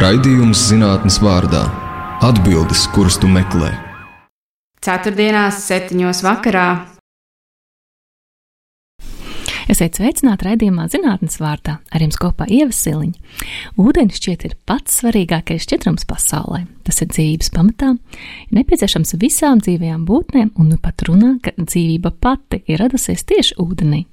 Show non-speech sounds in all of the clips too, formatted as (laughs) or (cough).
Raidījums zinātnes vārdā - atbildes, kuras tu meklē. Ceturtdienās, septiņos vakarā. Esiet sveicināti raidījumā zinātnes vārdā, ar jums kopā Ievas Siliņa. Ūdens šķiet ir pats svarīgākais šķidrums pasaulē. Tas ir dzīvības pamatā, ir nepieciešams visām dzīvajām būtnēm, un nu pat runā, ka dzīvība pati ir radusies tieši ūdenī.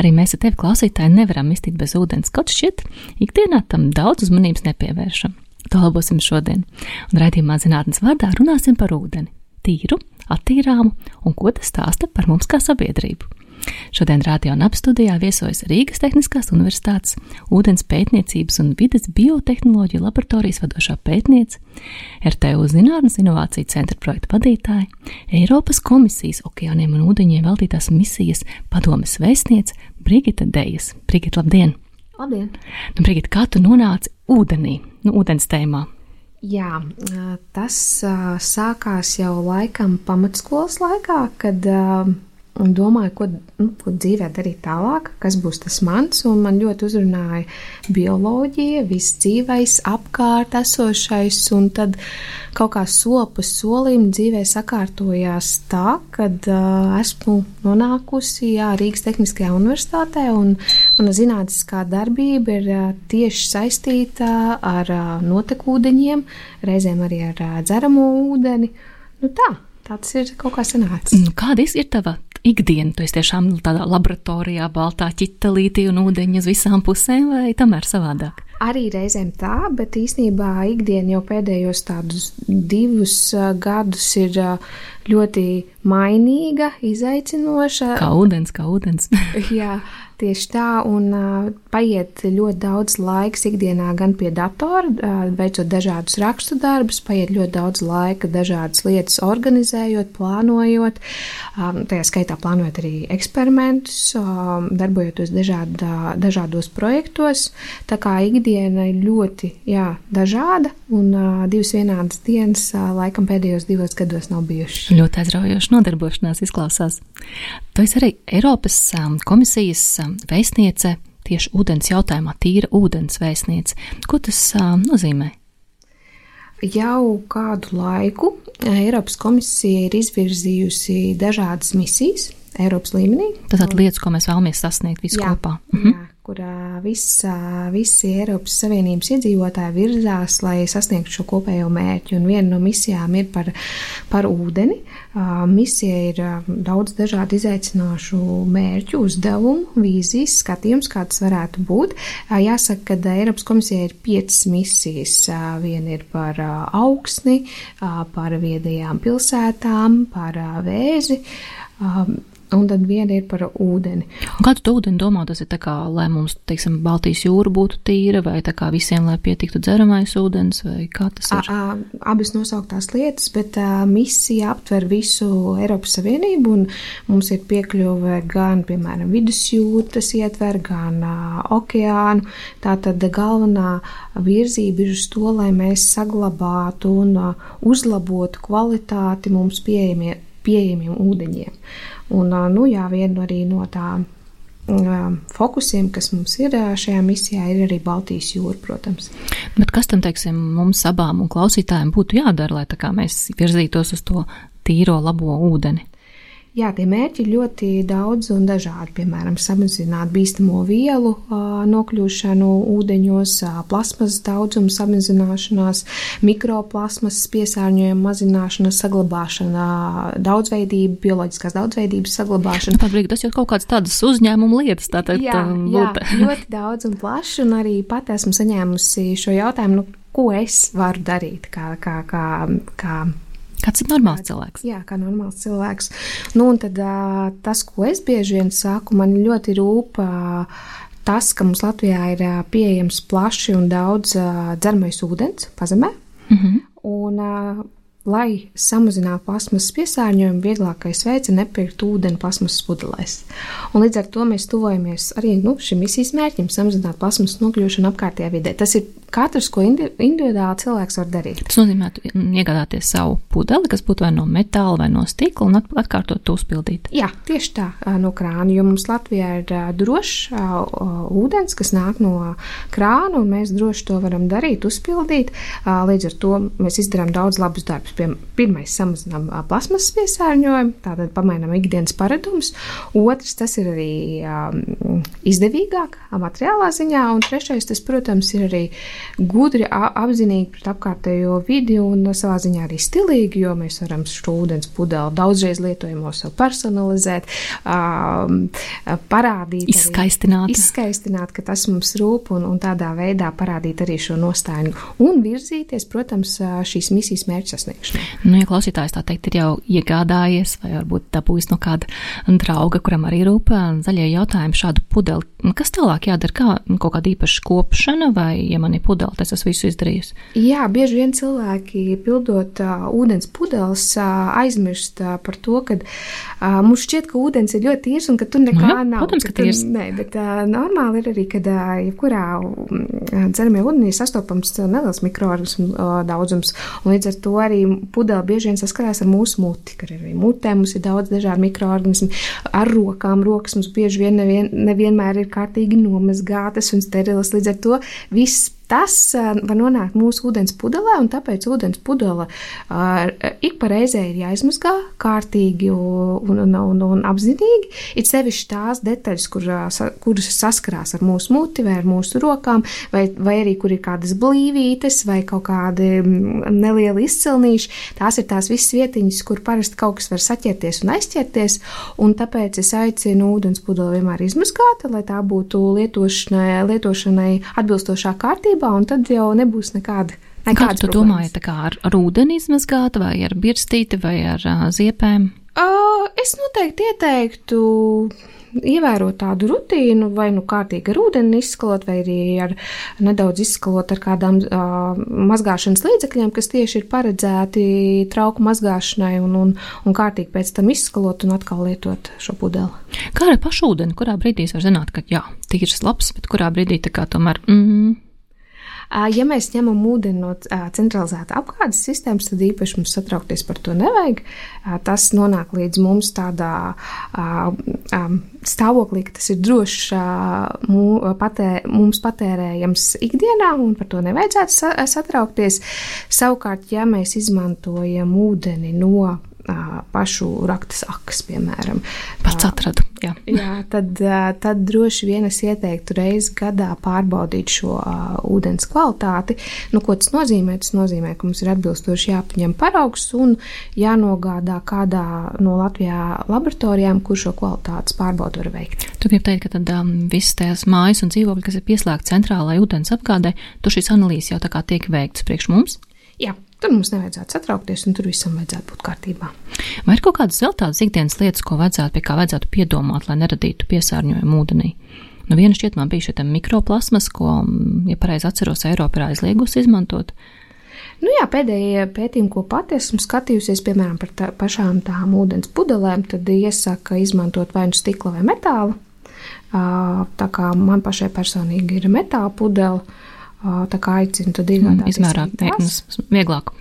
Arī mēs ar tevi, klausītāji, nevaram iztikt bez ūdens, kaut šķiet, ikdienā tam daudz uzmanības nepievēršam. To labosim šodien, un raidījumā zinātnes vārdā runāsim par ūdeni - tīru, attīrāmu un ko tas stāsta par mums kā sabiedrību. Šodien Rādio Naba studijā viesojas Rīgas Tehniskās Universitātes ūdens pētniecības un vides biotehnoloģiju laboratorijas vadošā pētniece, RTU Zinātnes inovāciju centra projekta vadītāja, Eiropas komisijas okeāniem un ūdeņiem veltītās misijas padomes vēstniece Brigita Dejas. Brigita, labdien! Labdien! Nu, Brigita, kā tu nonāci ūdenī, nu, ūdens tēmā? Jā, tas sākās jau laikam pamatskolas laikā, kad un domāju, ko, nu, ko dzīvē darīt tālāk, kas būs tas mans. Man ļoti uzrunāja bioloģija, viss dzīvais, apkārt esošais, un tad kaut kā sopas solim dzīvē sakārtojās tā, ka uh, esmu nonākusi jā, Rīgas Tehniskajā universitātē, un mana zinātniskā darbība ir uh, tieši saistīta ar uh, notekūdeņiem, reizēm arī ar uh, dzeramo ūdeni. Nu tā, tāds ir kaut kā sanācis. Kāda ir tava ikdienu? Tu esi tiešām tādā laboratorijā, baltā ķitelītī un ūdeņi uz visām pusēm, vai tomēr savādāk? Arī reizēm tā, bet īsnībā ikdiena jau pēdējos tādus divus gadus ir ļoti mainīga, izaicinoša. Kā ūdens, kā ūdens. (laughs) Jā, tieši tā, un uh, paiet ļoti daudz laiks ikdienā gan pie datora, uh, veicot dažādus rakstu darbus, paiet ļoti daudz laika dažādas lietas organizējot, plānojot, um, tajā skaitā plānojot arī eksperimentus, um, darbojoties dažādā, dažādos projektos. Tā kā ikdiena ir ļoti jā, dažāda, un uh, divas vienādas dienas laikam pēdējos divos gados nav bijušas. Ļoti aizraujoši nodarbošanās izklausās. Tu esi arī Eiropas komisijas vēstniece tieši ūdens jautājumā, tīra ūdens vēstniece. Ko tas nozīmē? Jau kādu laiku Eiropas komisija ir izvirzījusi dažādas misijas Eiropas līmenī. Tātad lietas, ko mēs vēlamies sasniegt visu jā, kopā. Mhm. Jā, kur visa, visi Eiropas Savienības iedzīvotāji virzās, lai sasniegtu šo kopējo mērķi. Un viena no misijām ir par, par ūdeni. Misija ir daudz dažādu izaicinošu mērķu, uzdevumu, vīzijas, skatījums, kā tas varētu būt. Jāsaka, ka Eiropas komisija ir piecas misijas. Viena ir par augsni, par viedajām pilsētām, par vēzi. Un tad viena ir par ūdeni. Un kā tu to ūdeni domā? Tas ir tā kā, lai mums, teiksim, Baltijas jūra būtu tīra, vai tā kā visiem, lai pietiktu dzeramais ūdens, vai kā tas ir? A, a, abas nosauktās lietas, bet a, misija aptver visu Eiropas Savienību, un mums ir piekļuve gan, piemēram, vidusjūra, tas ietver, gan a, okeānu. Tā tad galvenā virzība ir uz to, lai mēs saglabātu un a, uzlabotu kvalitāti mums pieejamie, pieejamiem ūdeņiem. Un, nu, jā, viena no tām fokusiem, kas mums ir šajā misijā, ir arī Baltijas jūra, protams. Bet kas tam, teiksim, mums abām un klausītājiem būtu jādara, lai mēs virzītos uz to tīro, labo ūdeni? Jā, tie mērķi ir ļoti daudz un dažādi. Piemēram, samazināt bīstamo vielu nokļūšanu ūdeņos, plasmas daudzuma samazināšanās, mikroplasmas piesārņojuma mazināšana, saglabāšana, daudzveidība, bioloģiskās daudzveidības saglabāšana. Tā brīdī tas jau kaut kādas tādas uzņēmuma lietas, tā teikt, jā, jā, (laughs) ļoti daudz un plaši, un arī pat esmu saņēmusi šo jautājumu, nu, ko es varu darīt, kā, kā, kā, kā Kāds ir normāls cilvēks? Jā, kā normāls cilvēks. Nu, un tad tas, ko es bieži vien saku, man ļoti rūp tas, ka mums Latvijā ir pieejams plaši un daudz dzeramais ūdens pazemē. Mm -hmm. Un, lai samazinātu plasmasas piesārņojumu, vieglākais veids ir nepirkt ūdeni plasmasas pudelēs. Un līdz ar to mēs tuvojamies arī nu, šim misijas mērķim - samazināt plasmasas nokļūšanu apkārtējā vidē. Tas ir katrs, ko indi individuāli cilvēks var darīt. Tas nozīmē, iegādāties savu pudeli, kas būtu vai no metāla vai no stikla, un atkārtot to uzpildīt. Jā, tieši tā, no krāna, jo mums Latvijā ir drošs ūdens, kas nāk no krāna, un mēs droši to varam darīt, uzpildīt. Līdz ar to mēs izdarām daudz labus darbus. Pirmais, samazinām plasmasas piesārņojumu, tātad pamainām ikdienas paradumus. Otrs, tas ir arī izdevīgāk materiālā ziņā, un trešais, tas, protams, ir arī gudri, apzinīgi pret apkārtējo vidi un savā ziņā arī stilīgi, jo mēs varam šo ūdens pudeli daudzreiz lietojamo sev personalizēt, parādīt, izskaistināt. Arī, izskaistināt, ka tas mums rūp un, un tādā veidā parādīt arī šo nostāju un virzīties, protams, šīs misijas mērķa sasniegšanai. Nu, ja klausītājs tā teikt ir jau iegādājies vai varbūt dabūjis no kāda drauga, kuram arī rūp zaļie jautājumi šādu pudeli, nu, kas tālāk jādara, kā kaut kāda īpaša kopšana vai, ja man ir pudeli, tas es visu izdarījusi? Jā, bieži vien cilvēki pildot uh, ūdens pudeles uh, aizmirst uh, par to, ka uh, mums šķiet, ka ūdens ir ļoti tīrs un ka tur nekā nu, jā, nav. Protams, ka, ka tīrs. Nē, bet uh, normāli ir arī, kad uh, jebkurā uh, dzeramajā ūdenī sastopams neliels mikroorganismu uh, daudzums, un līdz ar to arī pudele bieži vien saskarās ar mūsu muti, ka arī mutē mums ir daudz dažādu mikroorganismu, ar rokām rokas mums bieži vien nevien, nevienmēr ir kārtīgi nomazgātas un sterilas, līdz ar to viss Tas var nonākt mūsu ūdens pudelē, un tāpēc ūdens pudele ik pa reizē ir jāizmazgā kārtīgi un, un, un, un apzinīgi. Ir sevišķi tās detaļas, kur, kuras saskarās ar mūsu muti vai ar mūsu rokām, vai, vai arī kur ir kādas blīvītes vai kaut kādi nelieli izcilnīši. Tās ir tās visas vietiņas, kur parasti kaut kas var saķerties un aizķerties, un tāpēc es aicinu ūdens pudeli vienmēr izmazgāt, lai tā būtu lietošanai, lietošanai atbilstošā kārtībā kārtībā, un tad jau nebūs nekāda. Kādu tu domāji, tā kā ar, ar ūdeni izmazgāt, vai ar birstīti, vai ar uh, ziepēm? Uh, es noteikti ieteiktu ievērot tādu rutīnu, vai nu kārtīgi ar ūdeni izskalot, vai arī ar nedaudz izskalot ar kādām uh, mazgāšanas līdzekļiem, kas tieši ir paredzēti trauku mazgāšanai, un, un, un kārtīgi pēc tam izskalot un atkal lietot šo pudeli. Kā ar pašu ūdeni? Kurā brīdī var zināt, ka jā, tīrs labs, bet kurā brīdī tā kā tomēr. Mm, Ja mēs ņemam ūdeni no centralizēta apgādes sistēmas, tad īpaši mums satraukties par to nevajag. Tas nonāk līdz mums tādā stāvoklī, ka tas ir drošs patē, mums patērējams ikdienā, un par to nevajadzētu satraukties. Savukārt, ja mēs izmantojam ūdeni no pašu raktas akas, piemēram. Pats atradu. Jā, (laughs) jā tad, tad droši vien es ieteiktu reizi gadā pārbaudīt šo ūdens kvalitāti. Nu, ko tas nozīmē? Tas nozīmē, ka mums ir atbilstoši jāpaņem paraugs un jānogādā kādā no Latvijā laboratorijām, kur šo kvalitātes pārbaudu var veikt. Tu gribi teikt, ka tad um, visas tās mājas un dzīvokļi, kas ir pieslēgti centrālajai ūdens apgādē, tur šīs analīzes jau tā kā tiek veikts priekš mums? Jā, Tur mums nevajadzētu satraukties, un tur visam vajadzētu būt kārtībā. Vai ir kaut kādas vēl tādas ikdienas lietas, ko vajadzētu, pie kā vajadzētu piedomāt, lai neradītu piesārņojumu ūdenī? Nu, viena šķiet man bija šī mikroplasmas, ko, ja pareizi atceros, Eiropa ir aizliegusi izmantot. Nu jā, pēdējie pētījumi, ko pati esmu skatījusies, piemēram, par tā, pašām tām ūdens pudelēm, tad iesaka izmantot vai nu stikla vai metālu. Tā kā man pašai personīgi ir metāla pudele, Tā kā aicinu tad iegādāties. Izmērā vieglāk.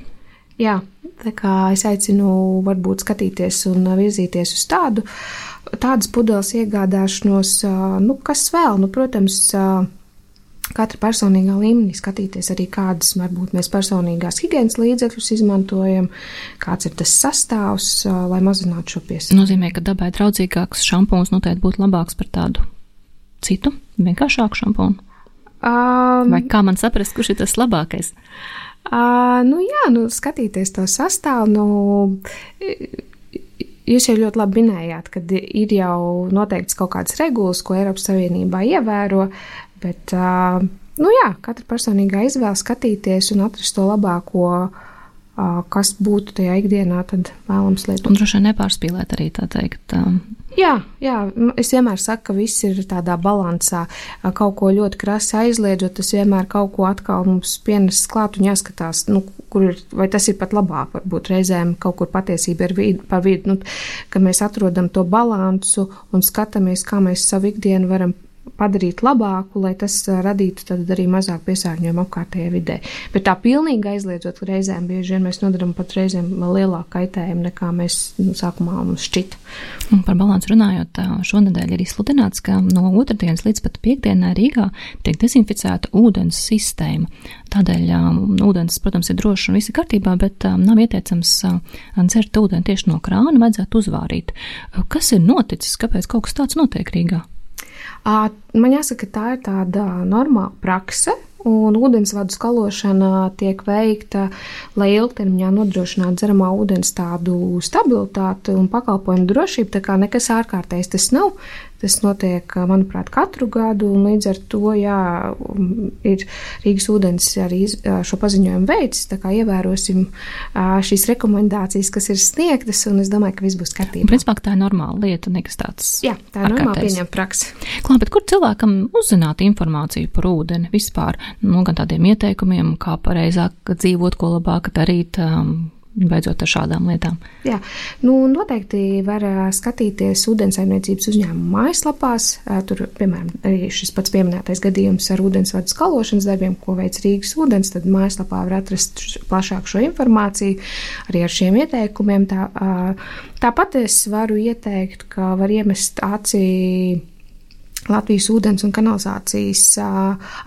Jā, tā kā es aicinu varbūt skatīties un virzīties uz tādu, tādas pudeles iegādāšanos, nu, kas vēl, nu, protams, katra personīgā līmenī skatīties arī kādas varbūt mēs personīgās higiēnas līdzekļus izmantojam, kāds ir tas sastāvs, lai mazinātu šo piesārņojumu. Nozīmē, ka dabai draudzīgāks šampūns noteikti būtu labāks par tādu citu, vienkāršāku šampūnu. Um, Vai kā man saprast, kurš ir tas labākais? Uh, nu, jā, nu, skatīties to sastāvu. Nu, Jūs jau ļoti labi minējāt, ka ir jau noteikts kaut kādas regulas, ko Eiropas Savienībā ievēro, bet, uh, nu jā, katra personīgā izvēle skatīties un atrast to labāko, uh, kas būtu tajā ikdienā, tad vēlams lietot. Un droši vien nepārspīlēt arī tā teikt. Jā, jā, es vienmēr saku, ka viss ir tādā balansā. Kaut ko ļoti krasi aizliedzot, tas vienmēr kaut ko atkal mums pienes klāt un jāskatās, nu, kur ir, vai tas ir pat labāk. Varbūt reizēm kaut kur patiesība ir vid, par vidu, nu, ka mēs atrodam to balansu un skatāmies, kā mēs savu ikdienu varam padarīt labāku, lai tas radītu arī mazāk piesārņojumu apkārtējai vidē. Bet tā pilnīgi aizliedzot reizēm, bieži vien mēs nodaram pat reizēm lielāku kaitējumu nekā mēs nu, sākumā mums šķita. Un par balansu runājot, šonadēļ ir izsludināts, ka no otrdienas līdz pat piekdienai Rīgā tiek dezinficēta ūdens sistēma. Tādēļ um, ūdens, protams, ir drošs un viss ir kārtībā, bet um, nav ieteicams uh, dzert ūdeni tieši no krāna, vajadzētu uzvārīt. Kas ir noticis, kāpēc kaut kas tāds notiek Rīgā? Man jāsaka, tā ir tāda normāla prakse, un ūdensvadu skalošana tiek veikta, lai ilgtermiņā nodrošinātu dzeramā ūdens tādu stabilitāti un pakalpojumu drošību. Tā kā nekas ārkārtējs tas nav. Tas notiek, manuprāt, katru gadu, un līdz ar to, jā, ir Rīgas ūdens arī šo paziņojumu veids, tā kā ievērosim šīs rekomendācijas, kas ir sniegtas, un es domāju, ka viss būs kārtībā. Principā tā ir normāla lieta, nekas tāds. Jā, tā ir normāla pieņemta praksa. Klā, bet kur cilvēkam uzzināt informāciju par ūdeni vispār? Nu, gan tādiem ieteikumiem, kā pareizāk dzīvot, ko labāk darīt, um, beidzot ar šādām lietām? Jā, nu, noteikti var skatīties ūdensaimniecības uzņēmuma mājaslapās. Tur, piemēram, arī šis pats pieminētais gadījums ar ūdensvadu skalošanas darbiem, ko veic Rīgas ūdens, tad mājaslapā var atrast plašāk šo informāciju arī ar šiem ieteikumiem. Tā, tāpat es varu ieteikt, ka var iemest acī Latvijas ūdens un kanalizācijas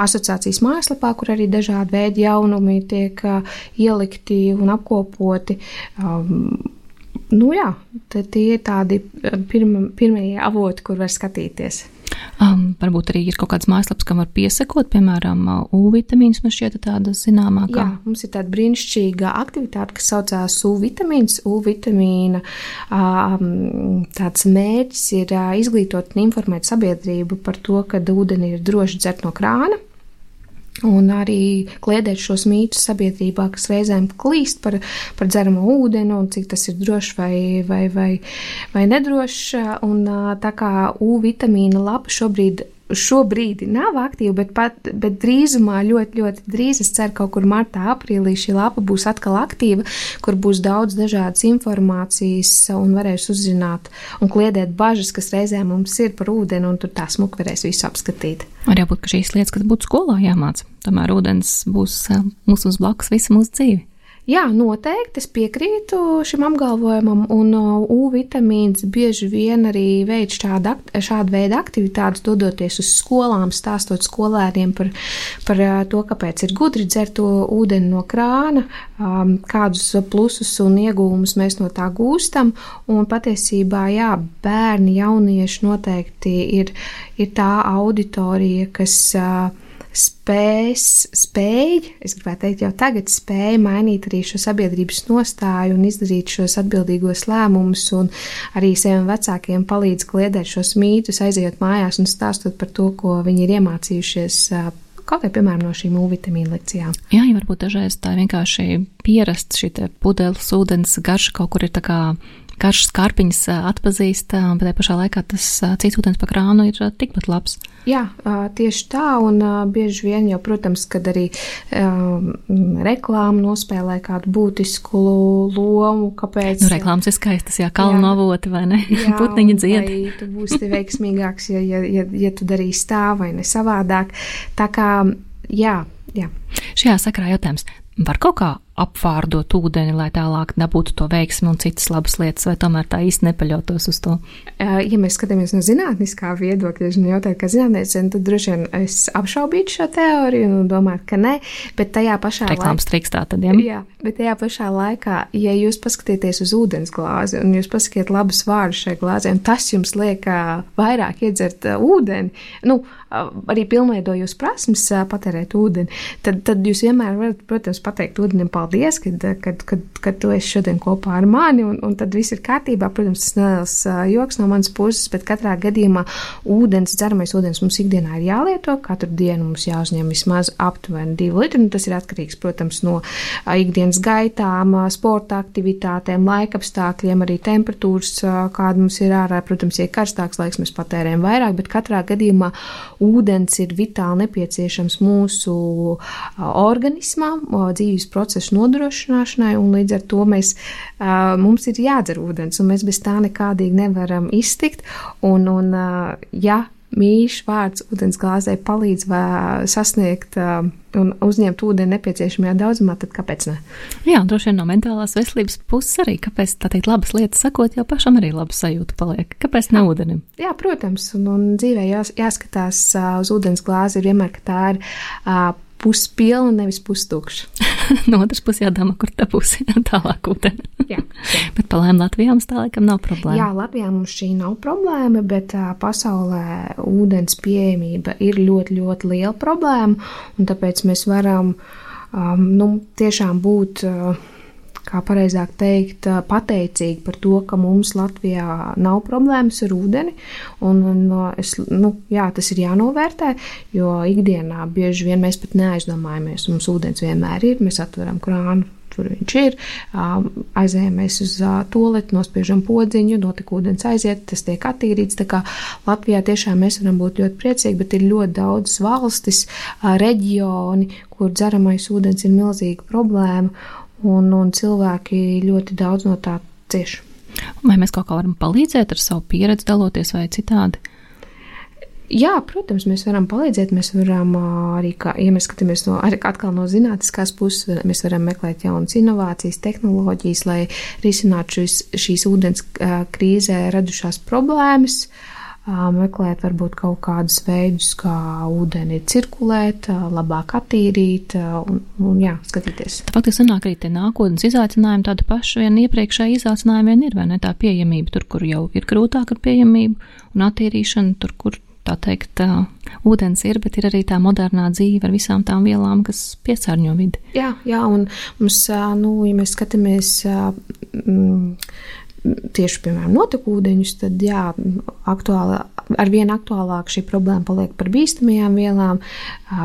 asociācijas mājaslapā, kur arī dažādi veidi jaunumi tiek ielikti un apkopoti. Nu jā, tie ir tādi pirma, pirmie avoti, kur var skatīties. Um, varbūt arī ir kaut kāds mājaslaps, kam var piesakot, piemēram, U vitamīns. Man šķiet, tāda zināmākā. Jā, mums ir tāda brīnišķīga aktivitāte, kas saucās U vitamīns. U vitamīna um, tāds mērķis ir izglītot un informēt sabiedrību par to, ka ūdeni ir droši dzert no krāna. Un arī kliedēt šos mītus sabiedrībā, kas reizēm klīst par, par dzeramo ūdeni un cik tas ir drošs vai, vai, vai, vai nedrošs. Un tā kā U vitamīna lapa šobrīd šobrīd nav aktīva, bet, pat, bet drīzumā, ļoti, ļoti drīz, es ceru, kaut kur martā, aprīlī šī lapa būs atkal aktīva, kur būs daudz dažādas informācijas un varēs uzzināt un kliedēt bažas, kas reizē mums ir par ūdeni, un tur tā smuki varēs visu apskatīt. Var jābūt, ka šīs lietas, kas būtu skolā jāmāca, tomēr ūdens būs eh, mums uz blakus visu mūsu dzīvi. Jā, noteikti es piekrītu šim apgalvojumam, un U vitamīns bieži vien arī veids šādu, šādu veidu aktivitātes, dodoties uz skolām, stāstot skolēniem par, par to, kāpēc ir gudri dzert ūdeni no krāna, kādus plusus un iegūmus mēs no tā gūstam. Un patiesībā, jā, bērni, jaunieši noteikti ir, ir tā auditorija, kas spēs, spēj, es gribētu teikt, jau tagad spēj mainīt arī šo sabiedrības nostāju un izdarīt šos atbildīgos lēmumus, un arī saviem vecākiem palīdz kliedēt šos mītus, aiziet mājās un stāstot par to, ko viņi ir iemācījušies kaut vai, piemēram, no šīm vitamīnu lekcijām. Jā, ja varbūt dažreiz tā vienkārši pierast šī pudeles ūdens garša kaut kur ir tā kā karšas kārpiņas atpazīst, bet tajā pašā laikā tas cits ūdens pa krānu ir tikpat labs. Jā, tieši tā, un bieži vien jau, protams, kad arī um, reklāma nospēlē kādu būtisku lomu, kāpēc. Nu, reklāmas ir skaistas, jā, kalnu avoti vai ne? Jā, (laughs) Putniņa dzied. Tu būsi veiksmīgāks, ja, ja, ja, ja tu darīsi tā vai ne savādāk. Tā kā, jā, jā. Šajā sakrā jautājums. Var kaut kā apvārdot ūdeni, lai tālāk dabūtu to veiksmu un citas labas lietas, vai tomēr tā īsti nepaļautos uz to? Ja mēs skatāmies no zinātniskā viedokļa, ja jautāju, kā zinātnēs, tad droši vien es apšaubītu šo teoriju un domātu, ka nē, bet tajā pašā Reklāmas laikā. triks tā tad, ja? Jā, bet tajā pašā laikā, ja jūs paskatieties uz ūdens glāzi un jūs pasakiet labus vārdus šai glāzē, tas jums liek vairāk iedzert ūdeni, nu, arī pilnveido jūs prasmes patērēt ūdeni, tad, tad jūs vienmēr varat, protams, pateikt ūdenim paldies paldies, kad, kad, kad, kad tu esi šodien kopā ar mani, un, un tad viss ir kārtībā. Protams, tas neliels joks no manas puses, bet katrā gadījumā ūdens, dzeramais ūdens mums ikdienā ir jālieto. Katru dienu mums jāuzņem vismaz aptuveni 2 litri. Nu, tas ir atkarīgs, protams, no ikdienas gaitām, sporta aktivitātēm, laikapstākļiem, arī temperatūras, kāda mums ir ārā. Protams, ja ir karstāks laiks, mēs patērējam vairāk, bet katrā gadījumā ūdens ir vitāli nepieciešams mūsu organismam, dzīves procesu nodrošināšanai, un līdz ar to mēs, mums ir jādzer ūdens, un mēs bez tā nekādīgi nevaram iztikt. Un, un, ja mīļš vārds ūdens glāzē palīdz sasniegt un uzņemt ūdeni nepieciešamajā daudzumā, tad kāpēc ne? Jā, droši vien no mentālās veselības puses arī, kāpēc tā teikt labas lietas sakot, jau pašam arī laba sajūta paliek. Kāpēc ne ūdenim? Jā, protams, un, un dzīvē jās, jāskatās uz ūdens glāzi vienmēr, ka tā ir puspilna, nevis pustukša. (laughs) no otras puses jādomā, kur tā būs (laughs) tālāk ūdeni. jā, jā. (laughs) bet palēm Latvijā mums tā laikam nav problēma. Jā, Latvijā mums šī nav problēma, bet uh, pasaulē ūdens pieejamība ir ļoti, ļoti liela problēma, un tāpēc mēs varam um, nu, tiešām būt. Uh, kā pareizāk teikt, pateicīgi par to, ka mums Latvijā nav problēmas ar ūdeni. Un, un es, nu, jā, tas ir jānovērtē, jo ikdienā bieži vien mēs pat neaizdomājamies. Mums ūdens vienmēr ir, mēs atveram krānu. Tur viņš ir. Aizējāmies uz toleti, nospiežam podziņu, notika ūdens aiziet, tas tiek attīrīts. Tā kā Latvijā tiešām mēs varam būt ļoti priecīgi, bet ir ļoti daudz valstis, reģioni, kur dzeramais ūdens ir milzīga problēma un, un cilvēki ļoti daudz no tā cieš. Vai mēs kaut kā varam palīdzēt ar savu pieredzi, daloties vai citādi? Jā, protams, mēs varam palīdzēt. Mēs varam arī, kā, ja mēs skatāmies no, atkal no zinātniskās puses, mēs varam meklēt jaunas inovācijas, tehnoloģijas, lai risinātu šīs, šīs ūdens krīzē radušās problēmas. Uh, meklēt varbūt kaut kādus veidus, kā ūdeni cirkulēt, labāk attīrīt un, un jā, skatīties. Tā faktiski sanāk arī tie nākotnes izaicinājumi tādu pašu vien iepriekšēji izaicinājumi vien ir, vai ne tā pieejamība tur, kur jau ir grūtāk ar pieejamību un attīrīšanu, tur, kur tā teikt, ūdens ir, bet ir arī tā modernā dzīve ar visām tām vielām, kas piesārņo vidi. Jā, jā, un mums, nu, ja mēs skatāmies, mm, tieši, piemēram, notekūdeņus, tad jā, aktuāli, ar vien aktuālāk šī problēma paliek par bīstamajām vielām,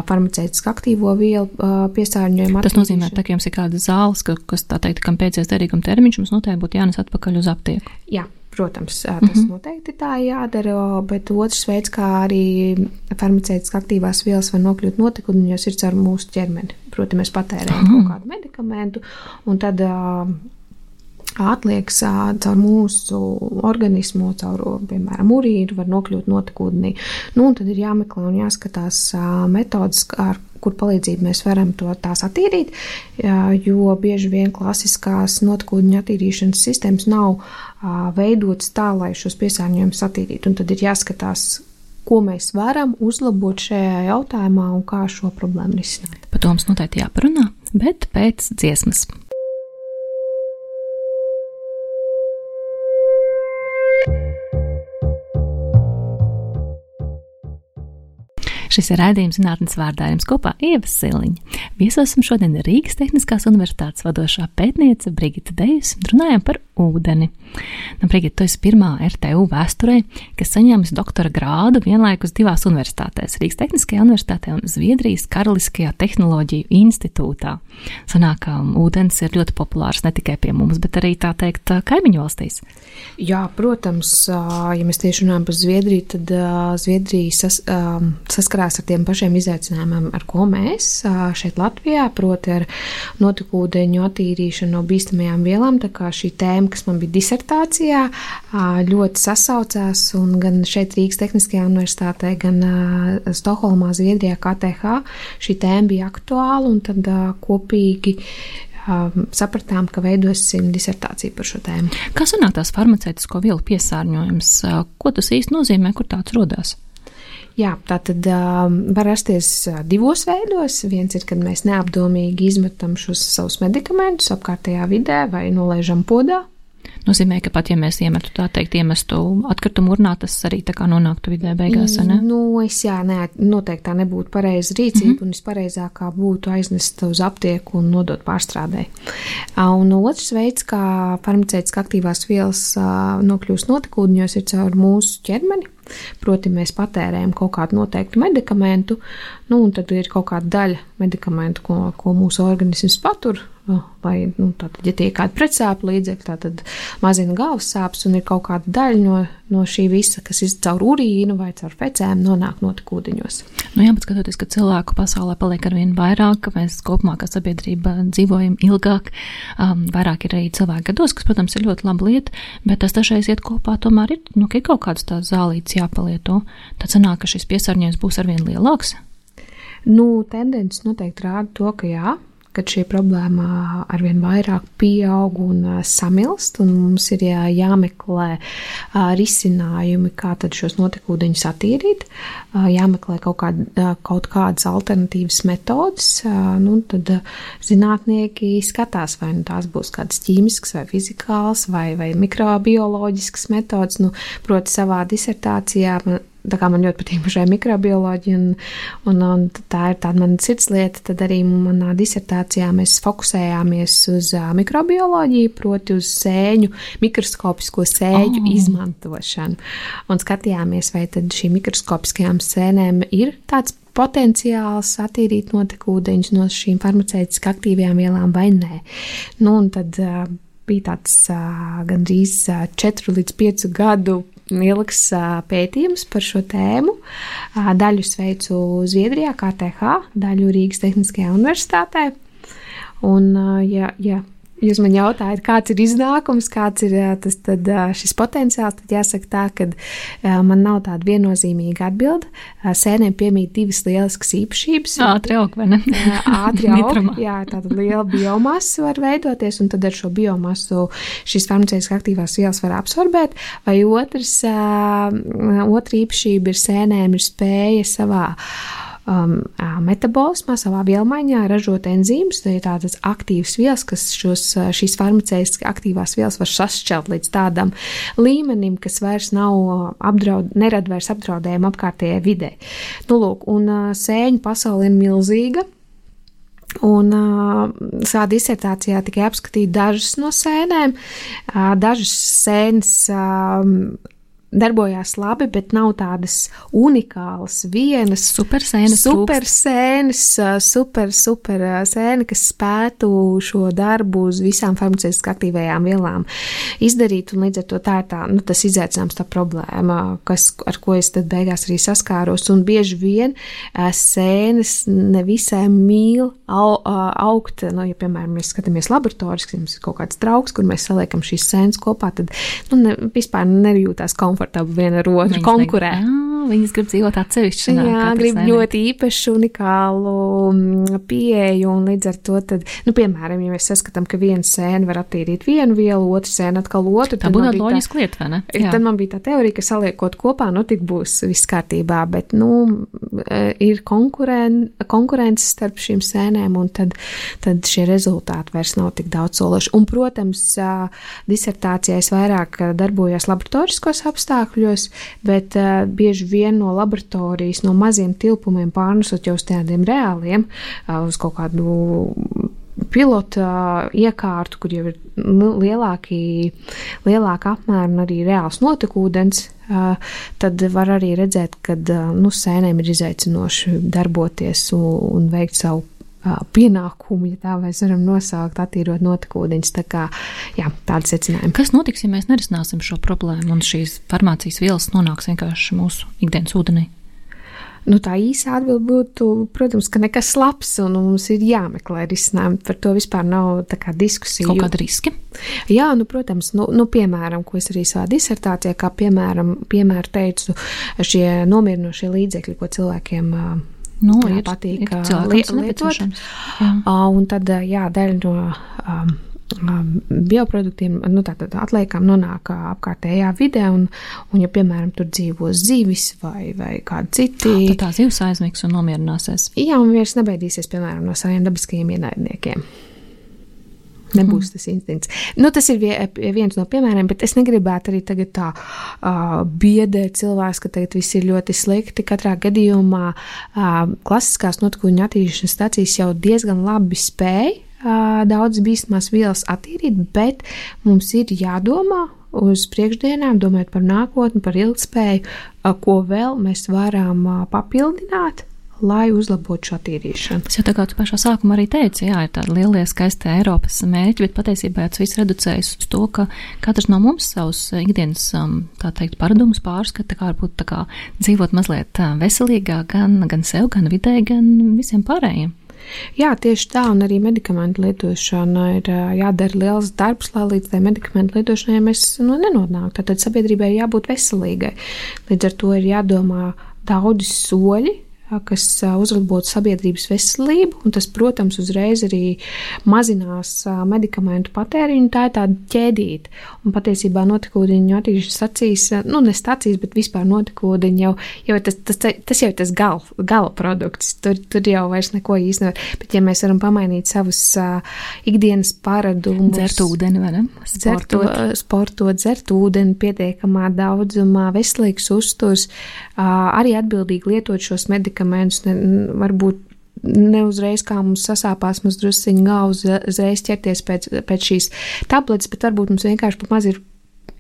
farmaceitiski aktīvo vielu piesārņojumu. Tas nozīmē, ka, ja jums ir kāda zāles, ka, kas tā teikt, kam pēcies derīguma termiņš, mums noteikti būtu jānes atpakaļ uz aptieku. Jā. Protams, tas mm -hmm. noteikti tā jādara, bet otrs veids, kā arī farmaceitiski aktīvās vielas var nokļūt notekūdeņos, ir caur mūsu ķermeni. Proti, mēs patērējam mm -hmm. kaut kādu medikamentu, un tad uh, atliekas caur mūsu organismu, caur, piemēram, urīnu, var nokļūt notekūdenī. Nu, tad ir jāmeklē un jāskatās metodas, ar kur palīdzību mēs varam to tās attīrīt, jo bieži vien klasiskās notekūdeņu attīrīšanas sistēmas nav veidotas tā, lai šos piesārņojumus attīrītu. Un tad ir jāskatās, ko mēs varam uzlabot šajā jautājumā un kā šo problēmu risināt. Par to mums noteikti jāparunā, bet pēc dziesmas. Šis ir rādījums zinātnes vārdā jums kopā Ieva Siliņa. Viesosim šodien Rīgas Tehniskās Universitātes vadošā pētniece Brigita Dejus un runājam par ūdeni. Nu, Brigita, tu esi pirmā RTU vēsturē, kas saņēmusi doktora grādu vienlaikus divās universitātēs - Rīgas Tehniskajā universitātē un Zviedrijas Karaliskajā tehnoloģiju institūtā. Sanāk, ka ūdens ir ļoti populārs ne tikai pie mums, bet arī tā teikt kaimiņu valstīs. Jā, protams, ja mēs tieši runājam par Zviedriju, tad Zviedrija sas, saskarās saskarās ar tiem pašiem izaicinājumiem, ar ko mēs šeit Latvijā, proti ar notekūdeņu attīrīšanu no bīstamajām vielām. Tā kā šī tēma, kas man bija disertācijā, ļoti sasaucās, un gan šeit Rīgas Tehniskajā universitātē, gan Stokholmā, Zviedrijā, KTH šī tēma bija aktuāla, un tad kopīgi sapratām, ka veidosim disertāciju par šo tēmu. Kas sanāk tās farmaceitisko vielu piesārņojums? Ko tas īsti nozīmē, kur tāds rodās? Jā, tā tad uh, var rasties divos veidos. Viens ir, kad mēs neapdomīgi izmetam šos savus medikamentus apkārtējā vidē vai nolaižam podā. Nozīmē, ka pat ja mēs iemetu tā teikt, iemestu atkritumu urnā, tas arī tā kā nonāktu vidē beigās, ne? Nu, es jā, nē, noteikti tā nebūtu pareiza rīcība, mm -hmm. un vispareizākā būtu aiznest uz aptieku un nodot pārstrādē. Un otrs veids, kā farmaceitiski aktīvās vielas nokļūst notekūdeņos, ir caur mūsu ķermeni. Proti, mēs patērējam kaut kādu noteiktu medikamentu, nu, un tad ir kaut kāda daļa medikamentu, ko, ko mūsu organisms patur vai, nu, tātad, ja tie ir kādi pretsāpju līdzekļi, tad mazina galvas sāpes un ir kaut kāda daļa no, no šī visa, kas ir caur urīnu vai caur fecēm, nonāk notekūdeņos. Nu, jā, bet skatoties, ka cilvēku pasaulē paliek ar vien vairāk, ka mēs kopumā kā sabiedrība dzīvojam ilgāk, um, vairāk ir arī cilvēki gados, kas, protams, ir ļoti laba lieta, bet tas dažreiz iet kopā, tomēr ir, nu, ka ir kaut kāds tās zālītes jāpalieto. Tad sanāk, ka šis piesārņojums būs arvien lielāks. Nu, tendences noteikti rāda to, ka jā, kad šī problēma arvien vairāk pieaug un samilst, un mums ir jā, jāmeklē risinājumi, kā tad šos notekūdeņus attīrīt, jāmeklē kaut, kāda, kaut kādas alternatīvas metodas, nu, tad zinātnieki skatās, vai nu tās būs kādas ķīmiskas vai fizikāls vai, vai mikrobioloģiskas metodas, nu, proti savā disertācijā tā kā man ļoti patīk šai mikrobioloģija, un, un, un tā ir tāda mana sirdslieta, tad arī manā disertācijā mēs fokusējāmies uz mikrobioloģiju, proti uz sēņu, mikroskopisko sēņu oh. izmantošanu. Un skatījāmies, vai tad šīm mikroskopiskajām sēnēm ir tāds potenciāls attīrīt notekūdeņus no šīm farmaceitiski aktīvajām vielām vai nē. Nu, un tad uh, bija tāds uh, gandrīz uh, 4 līdz 5 gadu ilgs pētījums par šo tēmu. Daļu sveicu Zviedrijā, KTH, daļu Rīgas Tehniskajā universitātē. Un, ja, ja jūs man jautājat, kāds ir iznākums, kāds ir tas, tad, šis potenciāls, tad jāsaka tā, ka man nav tāda viennozīmīga atbilde. Sēnēm piemīt divas lieliskas īpašības. Ātri aug, vai ne? Ātri (laughs) aug, jā, tāda liela biomasa var veidoties, un tad ar šo biomasu šīs farmaceitiskās aktīvās vielas var absorbēt, vai otrs, otra īpašība ir sēnēm ir spēja savā um, metabolismā, savā vielmaiņā ražot enzīmus. Tā ir tādas aktīvas vielas, kas šos, šīs farmaceitiskās aktīvās vielas var sašķelt līdz tādam līmenim, kas vairs nav apdraud, nerada vairs apdraudējumu apkārtējai vidē. Nu, lūk, un sēņu pasaule ir milzīga. Un uh, savā disertācijā tikai apskatīja dažas no sēnēm. Uh, dažas sēnes uh, darbojās labi, bet nav tādas unikālas, vienas super sēnes, super sēnes, super, super sēne, kas spētu šo darbu uz visām farmaceitiski aktīvajām vielām izdarīt, un līdz ar to tā ir tā, nu, tas izaicinājums, tā problēma, kas, ar ko es tad beigās arī saskāros, un bieži vien sēnes nevisai mīl au, augt, nu, ja, piemēram, mēs skatāmies laboratorijas, mums ir kaut kāds trauks, kur mēs saliekam šīs sēnes kopā, tad, nu, ne, vispār nejūtās komfortabli komfortabli viena ar otru viņas konkurē. Negrib, jā, viņas grib dzīvot atsevišķi. Jā, grib sēnē. ļoti īpašu, unikālu mm, pieeju, un līdz ar to, tad, nu, piemēram, ja mēs saskatām, ka viena sēna var attīrīt vienu vielu, otra sēna atkal otru, tā būtu loģiski lieta, vai ne? Jā. Tad man bija tā teorija, ka saliekot kopā, nu, tik būs viss kārtībā, bet, nu, e, ir konkuren, konkurence starp šīm sēnēm, un tad, tad šie rezultāti vairs nav tik daudz sološi. Un, protams, disertācijā es vairāk darbojos laboratoriskos apstākļos, apstākļos, bet uh, bieži vien no laboratorijas, no maziem tilpumiem pārnesot jau uz tādiem reāliem, uh, uz kaut kādu pilota iekārtu, kur jau ir nu, lielāki, lielāka apmēra un arī reāls notekūdens, tad var arī redzēt, ka nu, sēnēm ir izaicinoši darboties un, un veikt savu pienākumu, ja tā mēs varam nosaukt, attīrot notekūdeņus. Tā kā, jā, tāda secinājuma. Kas notiks, ja mēs nerisināsim šo problēmu un šīs farmācijas vielas nonāks vienkārši mūsu ikdienas ūdenī? Nu, tā īsa atbilde būtu, protams, ka nekas labs, un mums ir jāmeklē risinājumi. Par to vispār nav diskusija. Kaut kāda riska? Jā, nu, protams, nu, nu, piemēram, ko es arī savā disertācijā, kā piemēram, piemēru teicu, šie nomierinošie līdzekļi, ko cilvēkiem nu, jā, ir, patīk ir li lietot. Un tad, jā, daļa no um, bioproduktiem, nu, tātad atliekām nonāk apkārtējā vidē, un, un ja, piemēram, tur dzīvo zivis vai, vai kādi citi. Tad tā zivs aizmigs un nomierināsies. Jā, un vairs nebaidīsies, piemēram, no saviem dabiskajiem ienaidniekiem. Nebūs tas instinkts. Nu, tas ir viens no piemēriem, bet es negribētu arī tagad tā uh, biedēt cilvēks, ka tagad viss ir ļoti slikti. Katrā gadījumā uh, klasiskās notikuma attīrīšanas stācijas jau diezgan labi spēj uh, daudz bīstamās vielas attīrīt, bet mums ir jādomā uz priekšdienām, domājot par nākotni, par ilgspēju, uh, ko vēl mēs varam uh, papildināt lai uzlabotu šo attīrīšanu. Tas jau tā kā tu pašā sākumā arī teici, jā, ir tādi lielie skaisti Eiropas mērķi, bet patiesībā tas viss reducējas uz to, ka katrs no mums savus ikdienas, um, tā teikt, paradumus pārskata, kā varbūt tā kā dzīvot mazliet uh, veselīgāk gan, gan sev, gan vidē, gan visiem pārējiem. Jā, tieši tā, un arī medikamentu lietošana ir jādara liels darbs, lai līdz tai medikamentu lietošanai mēs nu, nenonāktu. Tad sabiedrībai jābūt veselīgai. Līdz ar to ir jādomā daudzi soļi, kas uzlabotu sabiedrības veselību, un tas, protams, uzreiz arī mazinās medikamentu patēriņu. Tā ir tāda ķēdīte, un patiesībā notekūdeņu attīrīšanas stacijas, nu, ne stacijas, bet vispār notekūdeņi jau, jau tas, tas, tas jau ir tas gal, gala produkts. Tur, tur jau vairs neko nevar. Bet, ja mēs varam pamainīt savus uh, ikdienas paradumus, dzert ūdeni, vai ne? Sportot, dzert, sportot, dzert ūdeni pietiekamā daudzumā, veselīgs uzturs, uh, arī atbildīgi lietot šos medikamentus medikamentus, ne, varbūt neuzreiz kā mums sasāpās, mums drusciņi galva uzreiz ķerties pēc, pēc šīs tabletes, bet varbūt mums vienkārši pat maz ir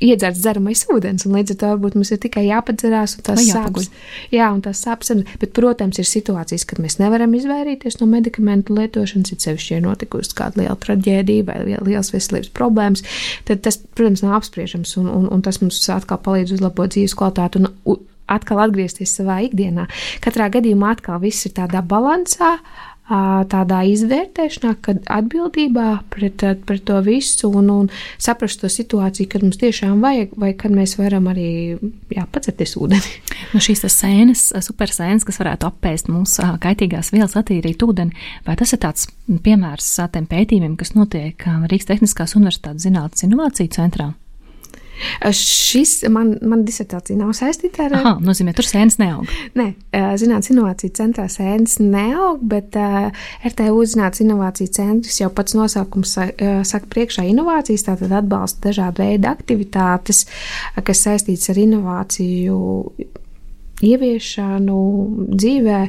iedzerts dzeramais ūdens, un līdz ar to varbūt mums ir tikai jāpadzerās, un tas sāpes. Jā, un tas sāpes. Bet, protams, ir situācijas, kad mēs nevaram izvairīties no medikamentu lietošanas, it sevišķi, ja notikusi kāda liela traģēdija vai liels veselības problēmas, tad tas, protams, nav apspriežams, un, un, un tas mums atkal palīdz uzlabot dzīves kvalitāti. Un, atkal atgriezties savā ikdienā. Katrā gadījumā atkal viss ir tādā balansā, tādā izvērtēšanā, kad atbildībā pret, pret to visu un, un saprast to situāciju, kad mums tiešām vajag, vai kad mēs varam arī jā, pacerties ūdeni. Nu, šīs sēnes, supersēnes, kas varētu apēst mūsu kaitīgās vielas, attīrīt ūdeni, vai tas ir tāds piemērs tiem pētījumiem, kas notiek Rīgas Tehniskās Universitātes zinātnes inovāciju centrā? Šis man, man disertācija nav saistīta ar. Aha, nozīmē, tur sēnes neaug. Nē, Zinātnes inovāciju centrā sēnes neaug, bet uh, RTU Zinātnes inovāciju centrs jau pats nosaukums saka priekšā inovācijas, tātad atbalsta dažādu veidu aktivitātes, kas saistīts ar inovāciju ieviešanu dzīvē.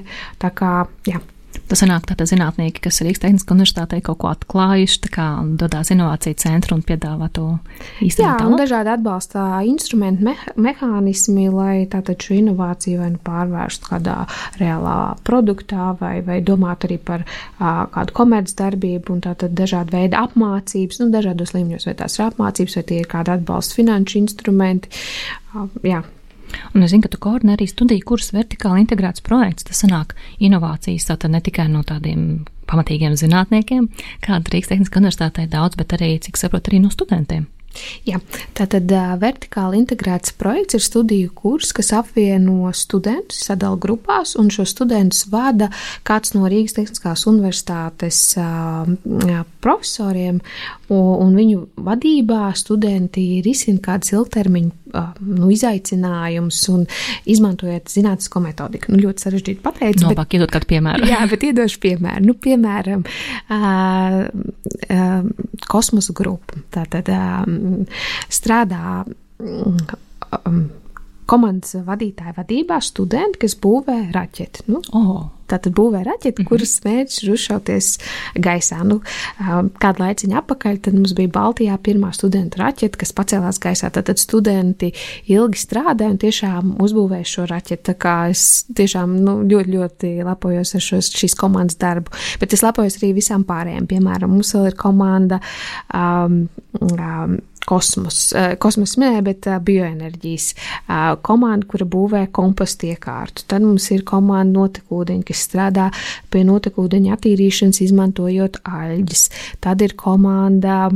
Tā kā, jā, Tas sanāk tātad zinātnieki, kas Rīgas Tehniskā universitātē kaut ko atklājuši, tā kā dodās inovāciju centru un piedāvā to īstenībā. Jā, un dažādi atbalsta instrumenti, me mehānismi, lai tātad šo inovāciju vai nu pārvērstu kādā reālā produktā vai, vai domāt arī par uh, kādu komercdarbību un tātad dažādi veidi apmācības, nu dažādos līmeņos, vai tās ir apmācības, vai tie ir kādi atbalsta finanšu instrumenti. Uh, jā, Un es zinu, ka tu koordinē arī studiju kursus vertikāli integrēts projekts. Tas sanāk inovācijas tātad ne tikai no tādiem pamatīgiem zinātniekiem, kāda Rīgas Tehniskā universitātē daudz, bet arī, cik saprotu, arī no studentiem. Jā, tātad uh, vertikāli integrēts projekts ir studiju kurs, kas apvieno studentus, sadala grupās, un šo studentus vada kāds no Rīgas Tehniskās universitātes uh, profesoriem, un, viņu vadībā studenti risina kādas ilgtermiņa uh, nu, izaicinājumus un izmantojot zinātnisko metodiku. Nu, ļoti sarežģīti pateikt. No, bet, iedot kādu piemēru. jā, bet iedošu piemēru. Nu, piemēram, uh, uh, kosmosa grupa. Tātad um, strādā. Um, komandas vadītāja vadībā studenti, kas būvē raķeti. Nu, oh. Tātad būvē raķeti, mm -hmm. kuras mērķis ir uzšauties gaisā. Nu, kādu laiciņu atpakaļ, tad mums bija Baltijā pirmā studenta raķete, kas pacēlās gaisā. Tad studenti ilgi strādāja un tiešām uzbūvēja šo raķeti. Tā kā es tiešām nu, ļoti, ļoti lepojos ar šos, šīs komandas darbu. Bet es lepojos arī visām pārējām. Piemēram, mums vēl ir komanda. Um, um, kosmos, kosmos minēja, bet bioenerģijas komanda, kura būvē kompostu iekārtu. Tad mums ir komanda notekūdeņi, kas strādā pie notekūdeņa attīrīšanas, izmantojot aļģes. Tad ir komanda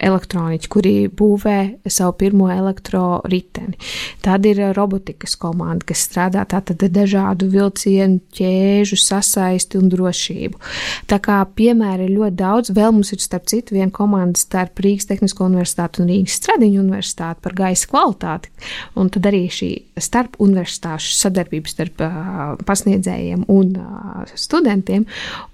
elektroniķi, kuri būvē savu pirmo elektroriteni. Tad ir robotikas komanda, kas strādā tātad dažādu vilcienu ķēžu sasaisti un drošību. Tā kā piemēri ir ļoti daudz, vēl mums ir starp citu viena komanda starp Rīgas Tehnisko universitāti un Rīgas Stradiņu universitāti par gaisa kvalitāti, un tad arī šī starp universitāšu sadarbības starp uh, pasniedzējiem un uh, studentiem,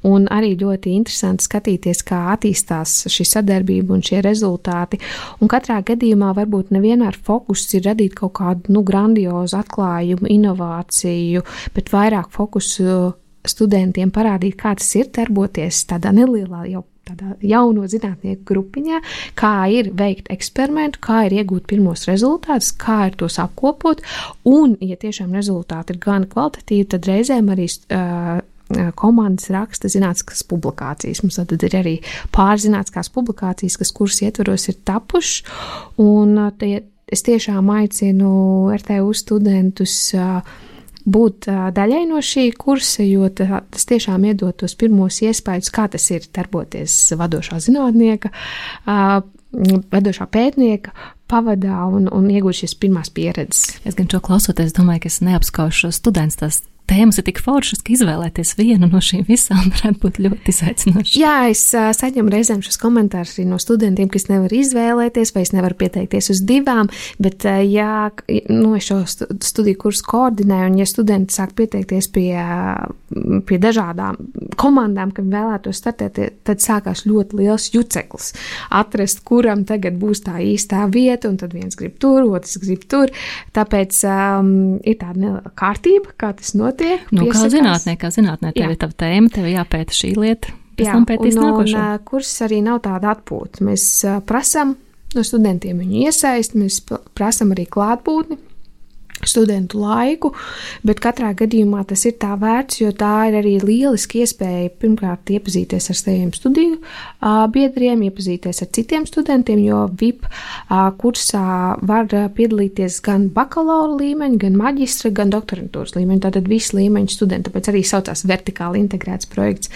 un arī ļoti interesanti skatīties, kā attīstās šī sadarbība un šie rezultāti rezultāti. Un katrā gadījumā varbūt nevienmēr fokus ir radīt kaut kādu nu, grandiozu atklājumu, inovāciju, bet vairāk fokusu studentiem parādīt, kā tas ir darboties tādā nelielā jau tādā jauno zinātnieku grupiņā, kā ir veikt eksperimentu, kā ir iegūt pirmos rezultātus, kā ir tos apkopot, un, ja tiešām rezultāti ir gan kvalitatīvi, tad reizēm arī uh, komandas raksta zinātniskas publikācijas. Mums tad ir arī pārzinātniskās publikācijas, kas kuras ietvaros ir tapušas, un tie, es tiešām aicinu RTU studentus būt daļai no šī kursa, jo tas tiešām iedod tos pirmos iespējas, kā tas ir darboties vadošā zinātnieka, vadošā pētnieka pavadā un, un iegūt šīs pirmās pieredzes. Es gan šo klausoties, domāju, ka es neapskaužu students tās tēmas ir tik foršas, ka izvēlēties vienu no šīm visām varētu būt ļoti izaicinoši. Jā, es uh, saņemu reizēm šos komentārus arī no studentiem, kas nevar izvēlēties, vai es nevaru pieteikties uz divām, bet, uh, jā, nu, es šo studiju kursu koordinēju, un ja studenti sāk pieteikties pie, pie dažādām komandām, kam vēlētos startēt, tad sākās ļoti liels juceklis. Atrast, kuram tagad būs tā īstā vieta, un tad viens grib tur, otrs grib tur. Tāpēc um, ir tāda kārtība, kā tas notiek notiek. Nu, kā zinātnē, kā zinātnē, tev Jā. ir tava tēma, tev jāpēta šī lieta. Pēc Jā, tam pētīs nākošo. Kurs arī nav tāda atpūta. Mēs prasam no studentiem viņu iesaist, mēs prasam arī klātbūtni studentu laiku, bet katrā gadījumā tas ir tā vērts, jo tā ir arī lieliski iespēja pirmkārt iepazīties ar saviem studiju biedriem, iepazīties ar citiem studentiem, jo VIP kursā var piedalīties gan bakalaura līmeņa, gan maģistra, gan doktorantūras līmeņa. Tātad visu līmeņu studenti, tāpēc arī saucās vertikāli integrēts projekts.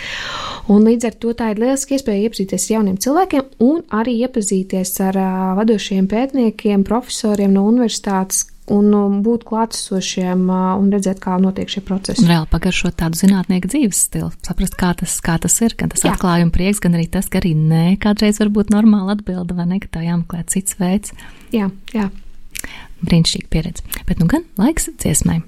Un līdz ar to tā ir lieliski iespēja iepazīties ar jauniem cilvēkiem un arī iepazīties ar vadošiem pētniekiem, profesoriem no universitātes, un um, būt klātesošiem uh, un redzēt, kā notiek šie procesi. Un reāli pagaršot tādu zinātnieku dzīves stilu, saprast, kā tas, kā tas ir, gan tas atklājuma prieks, gan arī tas, ka arī nē, kādreiz var būt normāla atbilde, vai ne, ka tā jāmeklē cits veids. Jā, jā. Brīnišķīga pieredze. Bet nu gan laiks dziesmai.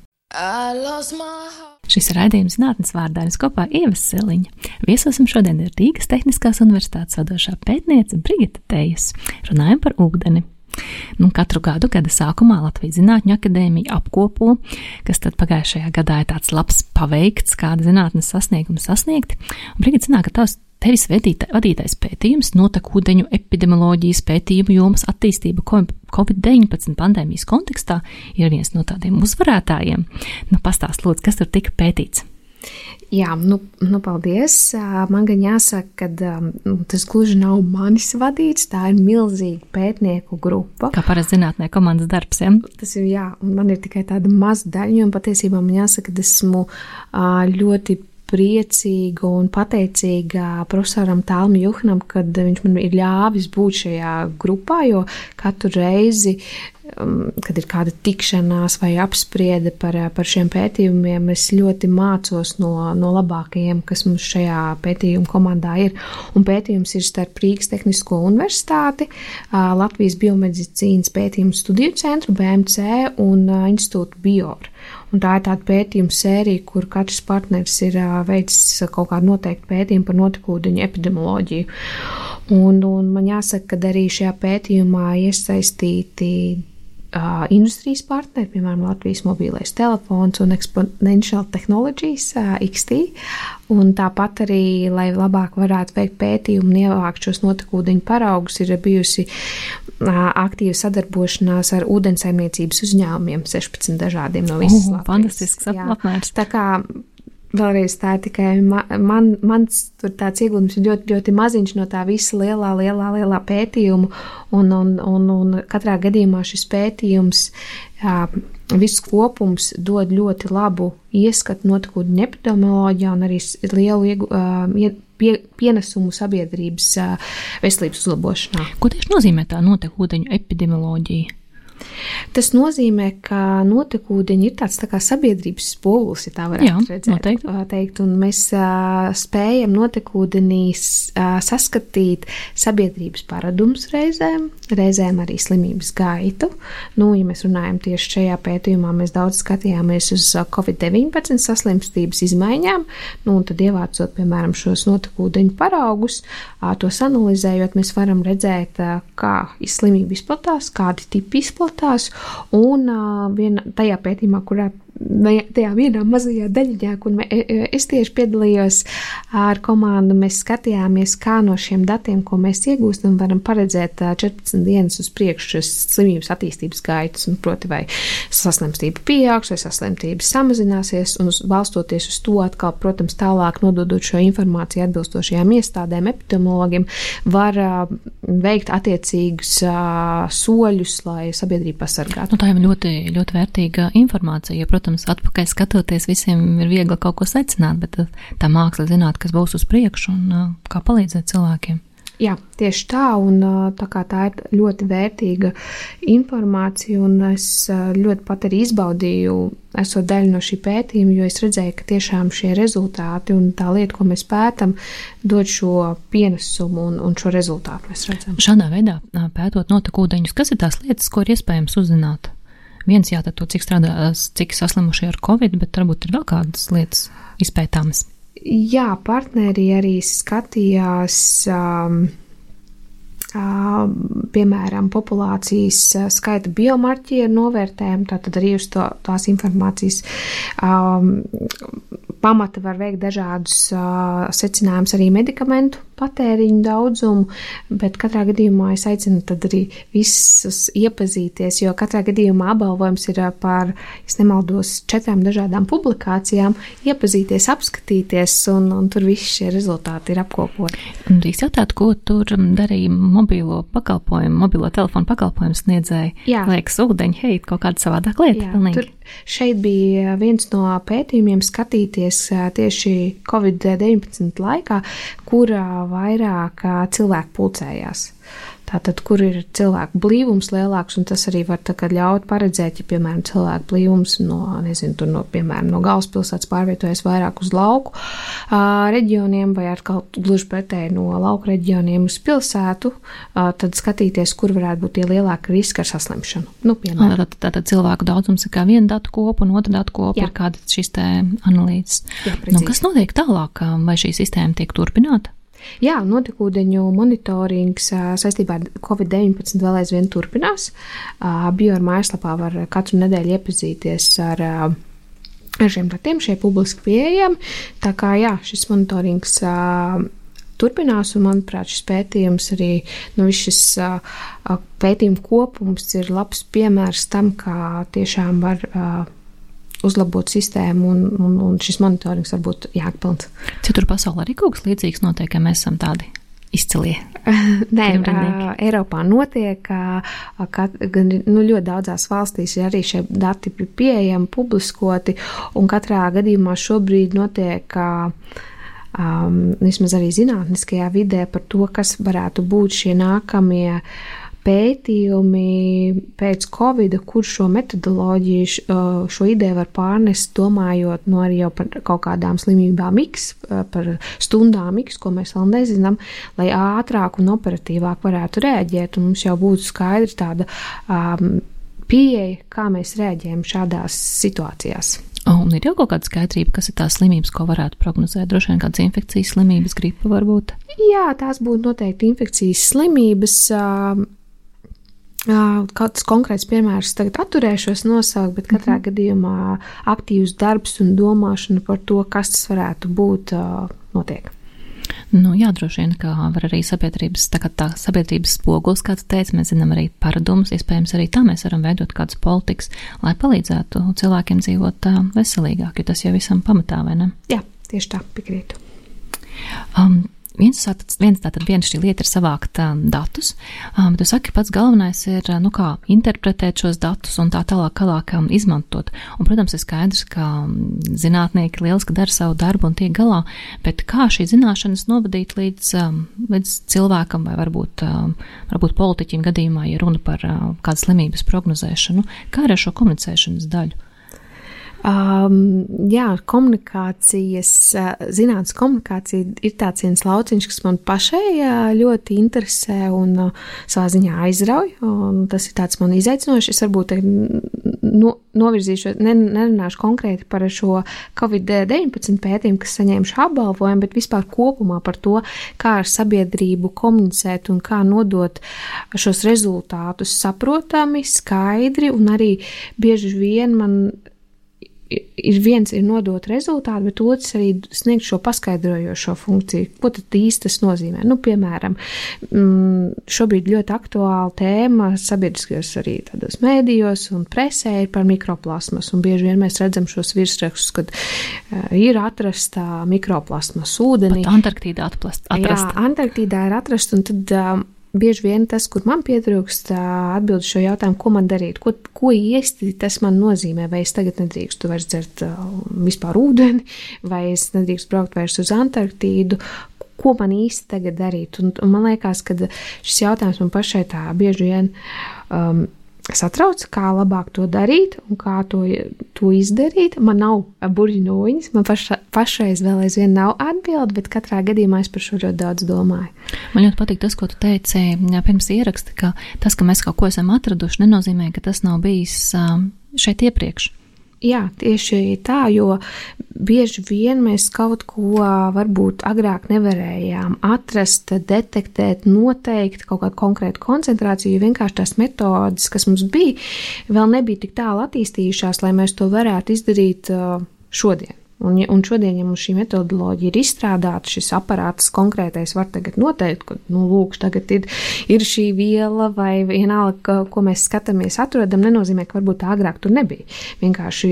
Šis ir raidījums zinātnes vārdā, un kopā Ievas Seliņa. Viesosim šodien ir Rīgas Tehniskās universitātes vadošā pētniece Brigita Tejas. Runājam par ūdeni. Nu, katru gadu gada sākumā Latvijas Zinātņu akadēmija apkopo, kas tad pagājušajā gadā ir tāds labs paveikts, kāda zinātnes sasnieguma sasniegti. Un brīdī sanāk, ka tavs tevis vadīta, vadītais pētījums notekūdeņu epidemioloģijas pētījumu jomas attīstība Covid-19 pandēmijas kontekstā ir viens no tādiem uzvarētājiem. Nu, pastāst lūdzu, kas tur tika pētīts. Jā, nu, nu paldies. Man gan jāsaka, ka nu, tas gluži nav manis vadīts. Tā ir milzīga pētnieku grupa. Kā parasti zinātnē, komandas darbs. Ja? Tas ir, jā, un man ir tikai tāda maza daļa, un patiesībā man jāsaka, ka esmu ļoti priecīga un pateicīga profesoram Tālam Juhnam, kad viņš man ir ļāvis būt šajā grupā, jo katru reizi kad ir kāda tikšanās vai apspriede par, par šiem pētījumiem, es ļoti mācos no, no labākajiem, kas mums šajā pētījuma komandā ir. Un pētījums ir starp Rīgas Tehnisko universitāti, Latvijas biomedicīnas pētījumu studiju centru BMC un institūtu Bior. Un tā ir tāda pētījuma sērija, kur katrs partneris ir veicis kaut kādu noteiktu pētījumu par notekūdeņu epidemioloģiju. Un, un man jāsaka, ka arī šajā pētījumā iesaistīti uh, industrijas partneri, piemēram, Latvijas mobilais telefons un Exponential Technologies uh, XT. Un tāpat arī, lai labāk varētu veikt pētījumu un ievākt šos notekūdeņu paraugus, ir bijusi uh, aktīva sadarbošanās ar ūdensaimniecības uzņēmumiem, 16 dažādiem no visas uh, Latvijas. Fantastisks apmērs. Tā kā Vēlreiz tā ir tikai ma, man, mans ieguldījums ir ļoti, ļoti maziņš no tā visa lielā, lielā, lielā pētījuma. Un, un, un, un katrā gadījumā šis pētījums, jā, viss kopums dod ļoti labu ieskatu notikūdu epidemioloģijā un arī lielu iegu, pie, pienesumu sabiedrības veselības uzlabošanā. Ko tieši nozīmē tā notekūdeņu epidemioloģija? Tas nozīmē, ka notekūdeņi ir tāds tā kā sabiedrības spogulis, ja tā varētu Jā, redzēt, noteikti. teikt, un mēs uh, spējam notekūdenīs uh, saskatīt sabiedrības paradumus reizēm, reizēm arī slimības gaitu. Nu, ja mēs runājam tieši šajā pētījumā, mēs daudz skatījāmies uz Covid-19 saslimstības izmaiņām, nu, un tad ievācot, piemēram, šos notekūdeņu paraugus, uh, tos analizējot, mēs varam redzēt, uh, kā slimība izplatās, kādi tipi izplatās, izplatās. Un uh, vien, tajā pētījumā, kurā tajā vienā mazajā daļiņā, kur mē, es tieši piedalījos ar komandu, mēs skatījāmies, kā no šiem datiem, ko mēs iegūstam, varam paredzēt 14 dienas uz priekšu slimības attīstības gaitas, un proti vai saslimstība pieaugs vai saslimstība samazināsies, un uz, balstoties uz to atkal, protams, tālāk nododot šo informāciju atbilstošajām iestādēm, epidemiologiem, var uh, veikt attiecīgus uh, soļus, lai sabiedrību pasargātu. Nu, tā jau ļoti, ļoti vērtīga informācija, jo, protams, atpakaļ skatoties, visiem ir viegli kaut ko secināt, bet tā māksla zināt, kas būs uz priekšu un uh, kā palīdzēt cilvēkiem. Jā, tieši tā, un tā, tā ir ļoti vērtīga informācija, un es ļoti pat arī izbaudīju, esot daļa no šī pētījuma, jo es redzēju, ka tiešām šie rezultāti un tā lieta, ko mēs pētam, dod šo pienesumu un, un šo rezultātu mēs redzam. Šādā veidā pētot notekūdeņus, kas ir tās lietas, ko ir iespējams uzzināt? Viens jātad to, cik strādās, cik saslimuši ar covid, bet varbūt ir vēl kādas lietas izpētāmas. Jā, partneri arī skatījās. Um, piemēram, populācijas skaita biomarķieru novērtējumu, tātad arī uz to, tās informācijas um, pamata var veikt dažādus uh, secinājumus arī medikamentu patēriņu daudzumu, bet katrā gadījumā es aicinu tad arī visus iepazīties, jo katrā gadījumā apbalvojums ir par, es nemaldos, četrām dažādām publikācijām, iepazīties, apskatīties, un, un tur visi šie rezultāti ir apkopoti. Drīkst jautāt, ko tur darīja mobilo pakalpojumu, mobilo telefonu pakalpojumu sniedzēji? Jā. Liekas, ūdeņi, hei, kaut kāda savādāka lieta. Jā, pilnīgi. tur Šeit bija viens no pētījumiem skatīties tieši Covid-19 laikā, kur vairāk cilvēku pulcējās. Tātad, kur ir cilvēku blīvums lielāks, un tas arī var ļaut paredzēt, ja, piemēram, cilvēku blīvums no, nezinu, tur no, piemēram, no galvaspilsētas pārvietojas vairāk uz lauku uh, reģioniem, vai atkal gluži pretēji no lauku reģioniem uz pilsētu, uh, tad skatīties, kur varētu būt tie lielāki riski ar saslimšanu. Nu. Tātad, tātad cilvēku daudzums ir kā viena datu kopa, un otra datu kopa Jā. ir kāda šīs analīzes. Jā, nu, kas notiek tālāk? Vai šī sistēma tiek turpināta? Jā, notekūdeņu monitorings saistībā ar Covid-19 vēl aizvien turpinās. Bioar mājaslapā var katru nedēļu iepazīties ar šiem datiem, šie publiski pieejami. Tā kā jā, šis monitorings turpinās, un manuprāt, šis pētījums arī, nu, šis uh, pētījuma kopums ir labs piemērs tam, kā tiešām var uzlabot sistēmu, un, un, un šis monitorings var būt jēgpilns. Citur pasaulē arī kaut kas līdzīgs notiek, ka mēs esam tādi izcilie. (laughs) Nē, uh, Eiropā notiek, uh, ka gan nu, ļoti daudzās valstīs ir arī šie dati pieejami, publiskoti, un katrā gadījumā šobrīd notiek. Uh, um, vismaz arī zinātniskajā vidē par to, kas varētu būt šie nākamie pētījumi pēc Covid, kur šo metodoloģiju, šo ideju var pārnest, domājot no arī jau par kaut kādām slimībām X, par stundām X, ko mēs vēl nezinām, lai ātrāk un operatīvāk varētu rēģēt, un mums jau būtu skaidrs tāda um, pieeja, kā mēs rēģējam šādās situācijās. Un ir jau kaut kāda skaidrība, kas ir tās slimības, ko varētu prognozēt. Droši vien kādas infekcijas slimības, gripa varbūt. Jā, tās būtu noteikti infekcijas slimības. Um, Kāds konkrēts piemērs tagad atturēšos nosaukt, bet katrā mm -hmm. gadījumā aktīvs darbs un domāšana par to, kas tas varētu būt, notiek. Nu, jā, droši vien, ka var arī sabiedrības, tā kā tā sabiedrības spogulis, kā tu teici, mēs zinām arī paradumus, iespējams arī tā mēs varam veidot kādas politikas, lai palīdzētu cilvēkiem dzīvot veselīgāk, jo tas jau visam pamatā, vai ne? Jā, tieši tā, piekrītu. Um, viens, viens, tātad viena šī lieta ir savākt um, datus, um, tu saki, pats galvenais ir, uh, nu kā, interpretēt šos datus un tā tālāk, tālāk um, izmantot. Un, protams, ir skaidrs, ka um, zinātnieki lieliski dara savu darbu un tiek galā, bet kā šī zināšanas novadīt līdz, um, līdz cilvēkam vai varbūt, um, varbūt politiķim gadījumā, ja runa par uh, kādas slimības prognozēšanu, kā ar šo komunicēšanas daļu? Um, jā, komunikācijas, zinātnīs komunikācija ir tāds viens lauciņš, kas man pašai ļoti interesē un savā ziņā aizrauj. Tas ir tāds man izaicinošs. Es varbūt no, novirzīšu, ne, nerunāšu konkrēti par šo Covid-19 pētījumu, kas saņēma šo apbalvojumu, bet vispār kopumā par to, kā ar sabiedrību komunicēt un kā nodot šos rezultātus saprotami, skaidri un arī bieži vien man ir viens ir nodot rezultātu, bet otrs arī sniegt šo paskaidrojošo funkciju. Ko tad īsti tas nozīmē? Nu, piemēram, mm, šobrīd ļoti aktuāla tēma sabiedriskajos arī tādos mēdījos un presē ir par mikroplasmas, un bieži vien mēs redzam šos virsrakstus, kad uh, ir atrasta mikroplasmas ūdenī. Pat Antarktīdā atplast, atrasta. Jā, Antarktīdā ir atrasta, un tad um, bieži vien tas, kur man pietrūkst atbildi šo jautājumu, ko man darīt, ko, ko īsti tas man nozīmē, vai es tagad nedrīkstu vairs dzert vispār ūdeni, vai es nedrīkstu braukt vairs uz Antarktīdu, ko man īsti tagad darīt. Un, un man liekas, ka šis jautājums man pašai tā bieži vien um, satrauc, kā labāk to darīt un kā to, to izdarīt. Man nav burbuļsūņas, man paša, pašreiz vēl aizvien nav atbildi, bet katrā gadījumā es par šo ļoti daudz domāju. Man ļoti patīk tas, ko tu teici pirms ieraksta, ka tas, ka mēs kaut ko esam atraduši, nenozīmē, ka tas nav bijis šeit iepriekš. Jā, tieši tā, jo bieži vien mēs kaut ko varbūt agrāk nevarējām atrast, detektēt, noteikt kaut kādu konkrētu koncentrāciju, jo vienkārši tās metodas, kas mums bija, vēl nebija tik tālu attīstījušās, lai mēs to varētu izdarīt šodien. Un, un šodien, ja mums šī metodoloģija ir izstrādāta, šis aparāts konkrētais var tagad noteikt, ka, nu, lūk, tagad ir, ir šī viela vai vienalga, ko mēs skatāmies, atrodam, nenozīmē, ka varbūt tā agrāk tur nebija. Vienkārši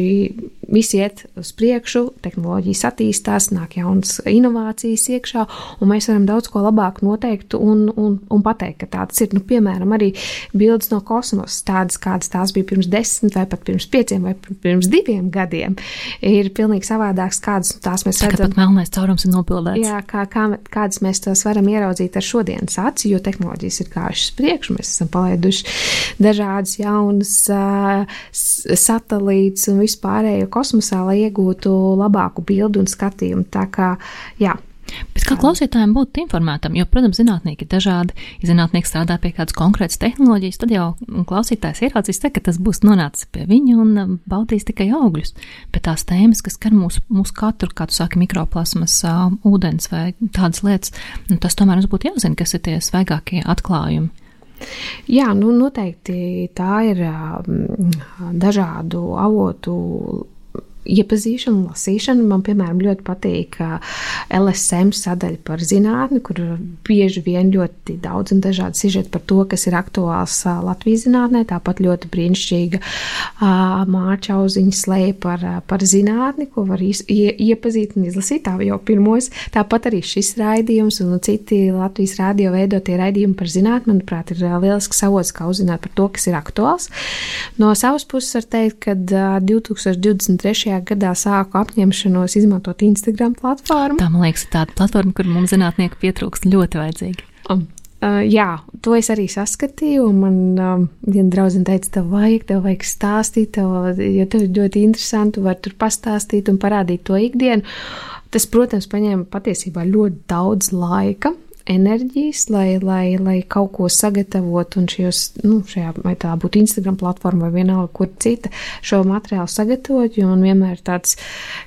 viss iet uz priekšu, tehnoloģijas attīstās, nāk jaunas inovācijas iekšā, un mēs varam daudz ko labāk noteikt un, un, un pateikt, ka tāds ir, nu, piemēram, arī bildes no kosmosa, tādas, kādas tās bija pirms desmit vai pat pirms pieciem vai pirms diviem gadiem, ir pilnīgi savādāk savādāks, kādas tās mēs redzam. Tāpat melnais caurums ir nopildēts. Jā, kā, kā, kādas mēs tos varam ieraudzīt ar šodienas aci, jo tehnoloģijas ir kājušas priekšu, mēs esam palaiduši dažādas jaunas uh, satelītus un vispārējo kosmosā, lai iegūtu labāku bildu un skatījumu. Tā kā, jā, Bet kā klausītājiem būt informētam, jo, protams, zinātnieki ir dažādi. Ja zinātnieks strādā pie kādas konkrētas tehnoloģijas, tad jau klausītājs ieraudzīs, te, ka tas būs nonācis pie viņa un um, baudīs tikai augļus. Bet tās tēmas, kas skar mūsu, mūsu katru, kā tu saki, mikroplasmas, uh, ūdens vai tādas lietas, nu, tas tomēr mums būtu jāzina, kas ir tie svaigākie atklājumi. Jā, nu noteikti tā ir um, dažādu avotu iepazīšanu, lasīšanu. Man, piemēram, ļoti patīk LSM sadaļa par zinātni, kur bieži vien ļoti daudz un dažādi sižeti par to, kas ir aktuāls Latvijas zinātnē. Tāpat ļoti brīnišķīga Mārča Auziņa slēja par, par zinātni, ko var ie, iepazīt un izlasīt. Tā jau pirmos, tāpat arī šis raidījums un citi Latvijas rādio veidotie raidījumi par zinātni, manuprāt, ir lielisks avots, kā uzzināt par to, kas ir aktuāls. No savas puses var teikt, ka 2023 gadā sāku apņemšanos izmantot Instagram platformu. Tā, man liekas, ir tāda platforma, kur mums zinātnieki pietrūkst ļoti vajadzīga. Um. Uh, jā, to es arī saskatīju. Man um, viena draudzene teica, tev vajag, tev vajag stāstīt, tev, jo tev ir ļoti interesanti, var tur pastāstīt un parādīt to ikdienu. Tas, protams, paņēma patiesībā ļoti daudz laika enerģijas, lai, lai, lai kaut ko sagatavotu, un šajos, nu, šajā, vai tā būtu Instagram platforma vai vienalga, kur cita, šo materiālu sagatavot, jo man vienmēr tāds,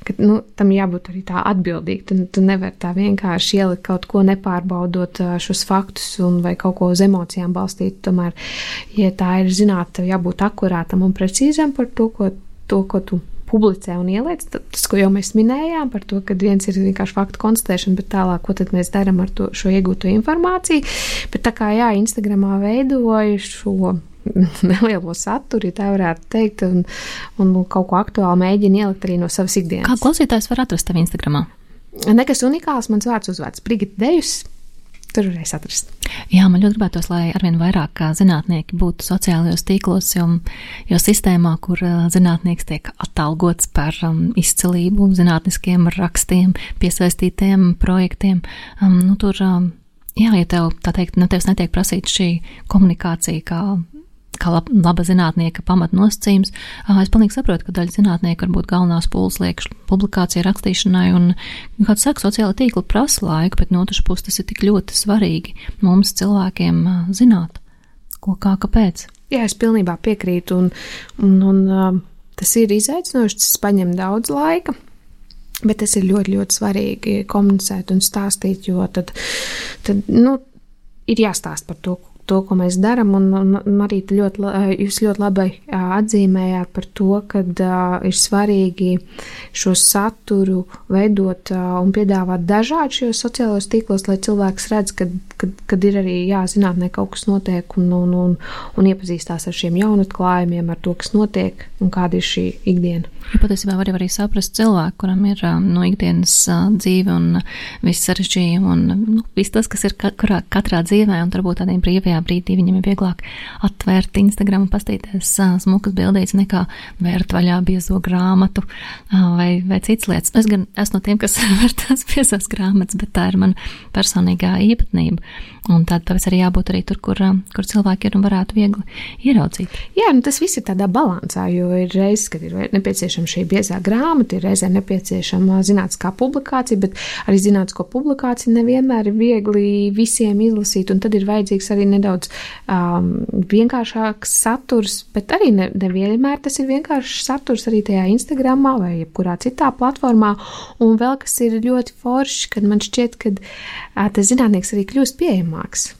ka, nu, tam jābūt arī tā atbildīgi. Tu, tu nevari tā vienkārši ielikt kaut ko nepārbaudot šos faktus un vai kaut ko uz emocijām balstīt. Tomēr, ja tā ir zināt, tev jābūt akurātam un precīzam par to, ko, to, ko tu publicē un ieliec. Tas, ko jau mēs minējām par to, ka viens ir vienkārši faktu konstatēšana, bet tālāk, ko tad mēs darām ar to, šo iegūto informāciju. Bet tā kā jā, Instagramā veidoju šo (laughs) nelielo saturu, ja tā varētu teikt, un, un kaut ko aktuālu mēģinu ielikt arī no savas ikdienas. Kā klausītājs var atrast tevi Instagramā? Nekas unikāls, mans vārds uzvārds Brigita Dejus tur varēs atrast. Jā, man ļoti gribētos, lai arvien vairāk zinātnieki būtu sociālajos tīklos, jo, jo sistēmā, kur zinātnieks tiek atalgots par um, izcilību, zinātniskiem rakstiem, piesaistītiem projektiem, um, nu, tur, um, jā, ja tev, tā teikt, no tevis netiek prasīta šī komunikācija kā kā laba zinātnieka pamatnosacījums. Es pilnīgi saprotu, ka daļa zinātnieku varbūt galvenās pūles liek publikācija rakstīšanai, un, kā tu saki, sociāla tīkla prasa laiku, bet no otras puses tas ir tik ļoti svarīgi mums cilvēkiem zināt, ko kā kāpēc. Jā, es pilnībā piekrītu, un, un, un tas ir izaicinoši, tas paņem daudz laika. Bet tas ir ļoti, ļoti svarīgi komunicēt un stāstīt, jo tad, tad nu, ir jāstāsta par to, to, ko mēs darām. Un, un, un arī ļoti, jūs ļoti labi atzīmējāt par to, ka uh, ir svarīgi šo saturu veidot uh, un piedāvāt dažādi šajos sociālajos tīklos, lai cilvēks redz, ka, kad, kad ir arī jāzinātnē kaut kas notiek un, un, un, un iepazīstās ar šiem jaunatklājumiem, ar to, kas notiek un kāda ir šī ikdiena. Ja patiesībā var arī saprast cilvēku, kuram ir no ikdienas dzīve un viss sarežģījumi un nu, viss tas, kas ir katrā, katrā dzīvē, un varbūt tādiem brīvajā brīdī viņam ir vieglāk atvērt Instagram un pastīties smukas bildītas nekā vērt vaļā biezo grāmatu vai, vai citas lietas. Es gan esmu no tiem, kas (laughs) vēr tās biezās grāmatas, bet tā ir mana personīgā īpatnība. Un tad, tāpēc arī jābūt arī tur, kur, kur cilvēki ir un varētu viegli ieraudzīt. Jā, nu tas viss ir tādā balansā, jo ir reizes, kad ir nepieciešama šī biezā grāmata, ir reizē nepieciešama zinātniskā publikācija, bet arī zinātnisko publikāciju nevienmēr ir viegli visiem izlasīt, un tad ir vajadzīgs arī nedaudz um, vienkāršāks saturs, bet arī ne, nevienmēr tas ir vienkāršs saturs arī tajā Instagramā vai jebkurā citā platformā. Un vēl kas ir ļoti forši, kad man šķiet, ka tas zinātnieks arī kļūst pieejams pieejamāks.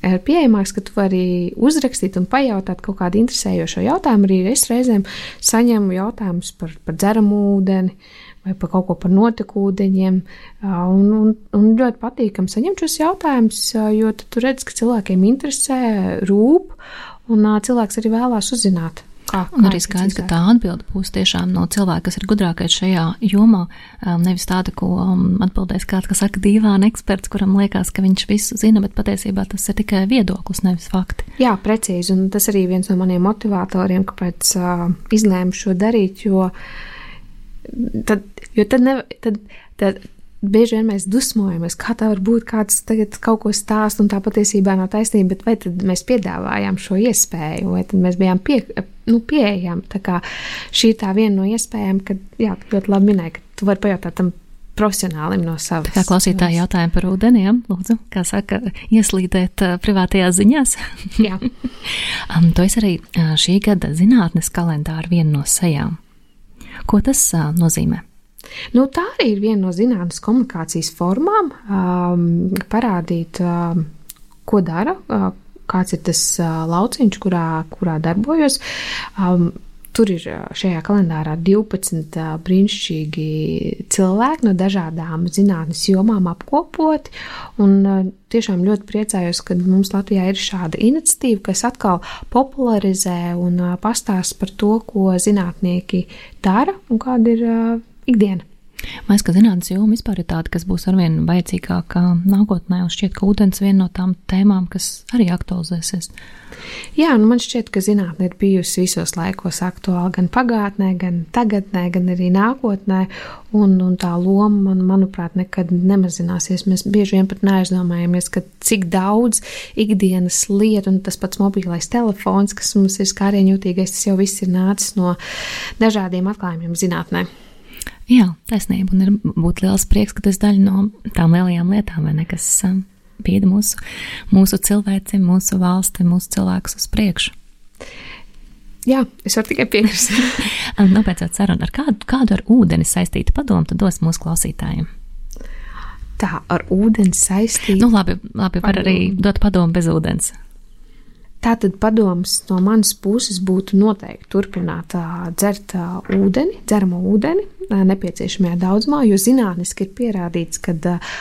Ir pieejamāks, ka tu vari uzrakstīt un pajautāt kaut kādu interesējošu jautājumu. Arī es reizēm saņemu jautājumus par, par dzeramu ūdeni vai par kaut ko par notekūdeņiem. Un, un, un ļoti patīkami saņemt šos jautājumus, jo tu redz, ka cilvēkiem interesē, rūp, un cilvēks arī vēlās uzzināt. Kā, un arī skaidrs, ka tā atbilde būs tiešām no cilvēka, kas ir gudrākais šajā jomā, um, nevis tāda, ko um, atbildēs kāds, kas saka dīvāni eksperts, kuram liekas, ka viņš visu zina, bet patiesībā tas ir tikai viedoklis, nevis fakti. Jā, precīzi, un tas arī viens no maniem motivatoriem, kāpēc uh, izlēmu šo darīt, jo tad, jo tad, ne, tad, tad bieži vien mēs dusmojamies, kā tā var būt, kāds tagad kaut ko stāst, un tā patiesībā nav taisnība, bet vai tad mēs piedāvājām šo iespēju, vai tad mēs bijām pie, nu, pieejami. Tā kā šī ir tā viena no iespējām, kad, jā, ļoti labi minēja, ka tu vari pajautāt tam profesionālim no savas. Tā kā klausītāji jautājumu par ūdeniem, lūdzu, kā saka, ieslīdēt privātajās ziņās. (laughs) Jā. um, to es arī šī gada zinātnes kalendāra viena no sejām. Ko tas uh, nozīmē? Nu, tā arī ir viena no zinātnes komunikācijas formām, um, parādīt, um, ko dara, uh, kāds ir tas uh, lauciņš, kurā, kurā darbojos. Um, Tur ir šajā kalendārā 12 brīnišķīgi cilvēki no dažādām zinātnes jomām apkopoti. Un tiešām ļoti priecājos, ka mums Latvijā ir šāda iniciatīva, kas atkal popularizē un pastāsta par to, ko zinātnieki dara un kāda ir ikdiena. Man liekas, ka zinātnīs joma vispār ir tāda, kas būs arvien vajadzīgāka nākotnē, un šķiet, ka ūdens ir viena no tām tēmām, kas arī aktualizēsies. Jā, nu man šķiet, ka zinātnē ir bijusi visos laikos aktuāla gan pagātnē, gan tagadnē, gan arī nākotnē, un, un tā loma, man, manuprāt, nekad nemazināsies. Mēs bieži vien pat neaizdomājamies, cik daudz ikdienas lietu, un tas pats mobilais telefons, kas mums ir skārienjūtīgais, tas jau viss ir nācis no dažādiem atklājumiem zinātnē. Jā, taisnība. Un ir būt liels prieks, ka tas daļa no tām lielajām lietām, ne, kas um, bieda mūsu, mūsu cilvēci, mūsu valsti, mūsu cilvēkus uz priekšu. Jā, es varu tikai piekrist. (laughs) Nopēcot sarunu ar kādu, kādu ar ūdeni saistītu padomu, tad dos mūsu klausītājiem. Tā ar ūdeni saistīta. Nu, labi, labi var arī dot padomu bez ūdens. Tātad padoms no manas puses būtu noteikti turpināt dzert ūdeni, dzeramo ūdeni nepieciešamajā daudzumā, jo zinātniski ir pierādīts, ka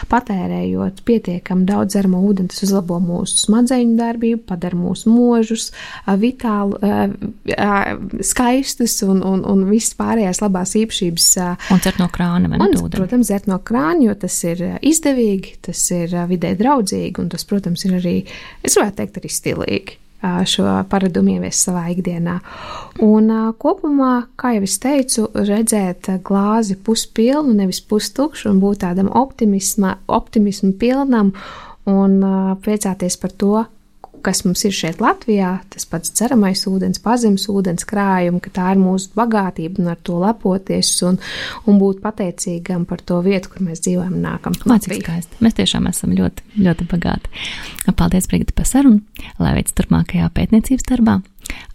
patērējot pietiekami daudz dzeramo ūdeni, tas uzlabo mūsu smadzeņu darbību, padara mūsu mūžus uh, skaistus un, un, un visas pārējās labās īpašības. Un dzert no krāna, vai ne? Un, protams, dzert no krāna, jo tas ir izdevīgi, tas ir vidē draudzīgi un tas, protams, ir arī, es varētu teikt, arī stilīgi šo paradumu ieviest savā ikdienā. Un kopumā, kā jau es teicu, redzēt glāzi puspilnu, nevis pustukšu, un būt tādam optimismu pilnam un priecāties par to, kas mums ir šeit Latvijā, tas pats dzeramais ūdens, pazemes ūdens krājumi, ka tā ir mūsu bagātība un ar to lepoties un, un būt pateicīgam par to vietu, kur mēs dzīvojam un nākam. Mācīt skaisti. Mēs tiešām esam ļoti, ļoti bagāti. Paldies, Brigita, par sarunu, lai veids turpmākajā pētniecības darbā.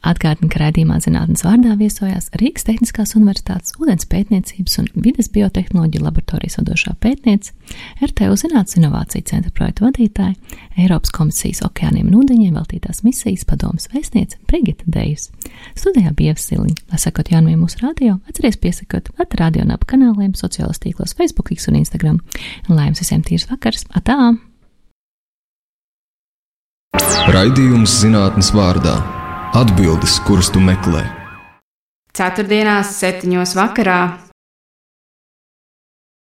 Atgādinu, ka raidījumā zinātnes vārdā viesojās Rīgas Tehniskās Universitātes ūdens pētniecības un vides biotehnoloģija laboratorijas vadošā pētniece, RTU Zinātnes inovāciju centra projektu vadītāja, Eiropas komisijas okeāniem un ūdeņiem veltītās misijas padomas vēstniece Brigita Dejus. Studijā bija Ievsiliņa, lai sakot jaunumiem mūsu radio, atceries piesakot at radio un ap kanāliem, sociālos tīklos, Facebook, X un Instagram. Lai jums visiem tīrs vakars! Atā! Raidījums zinātnes vārdā - atbildes, kuras tu meklē. Ceturtdienās, septiņos vakarā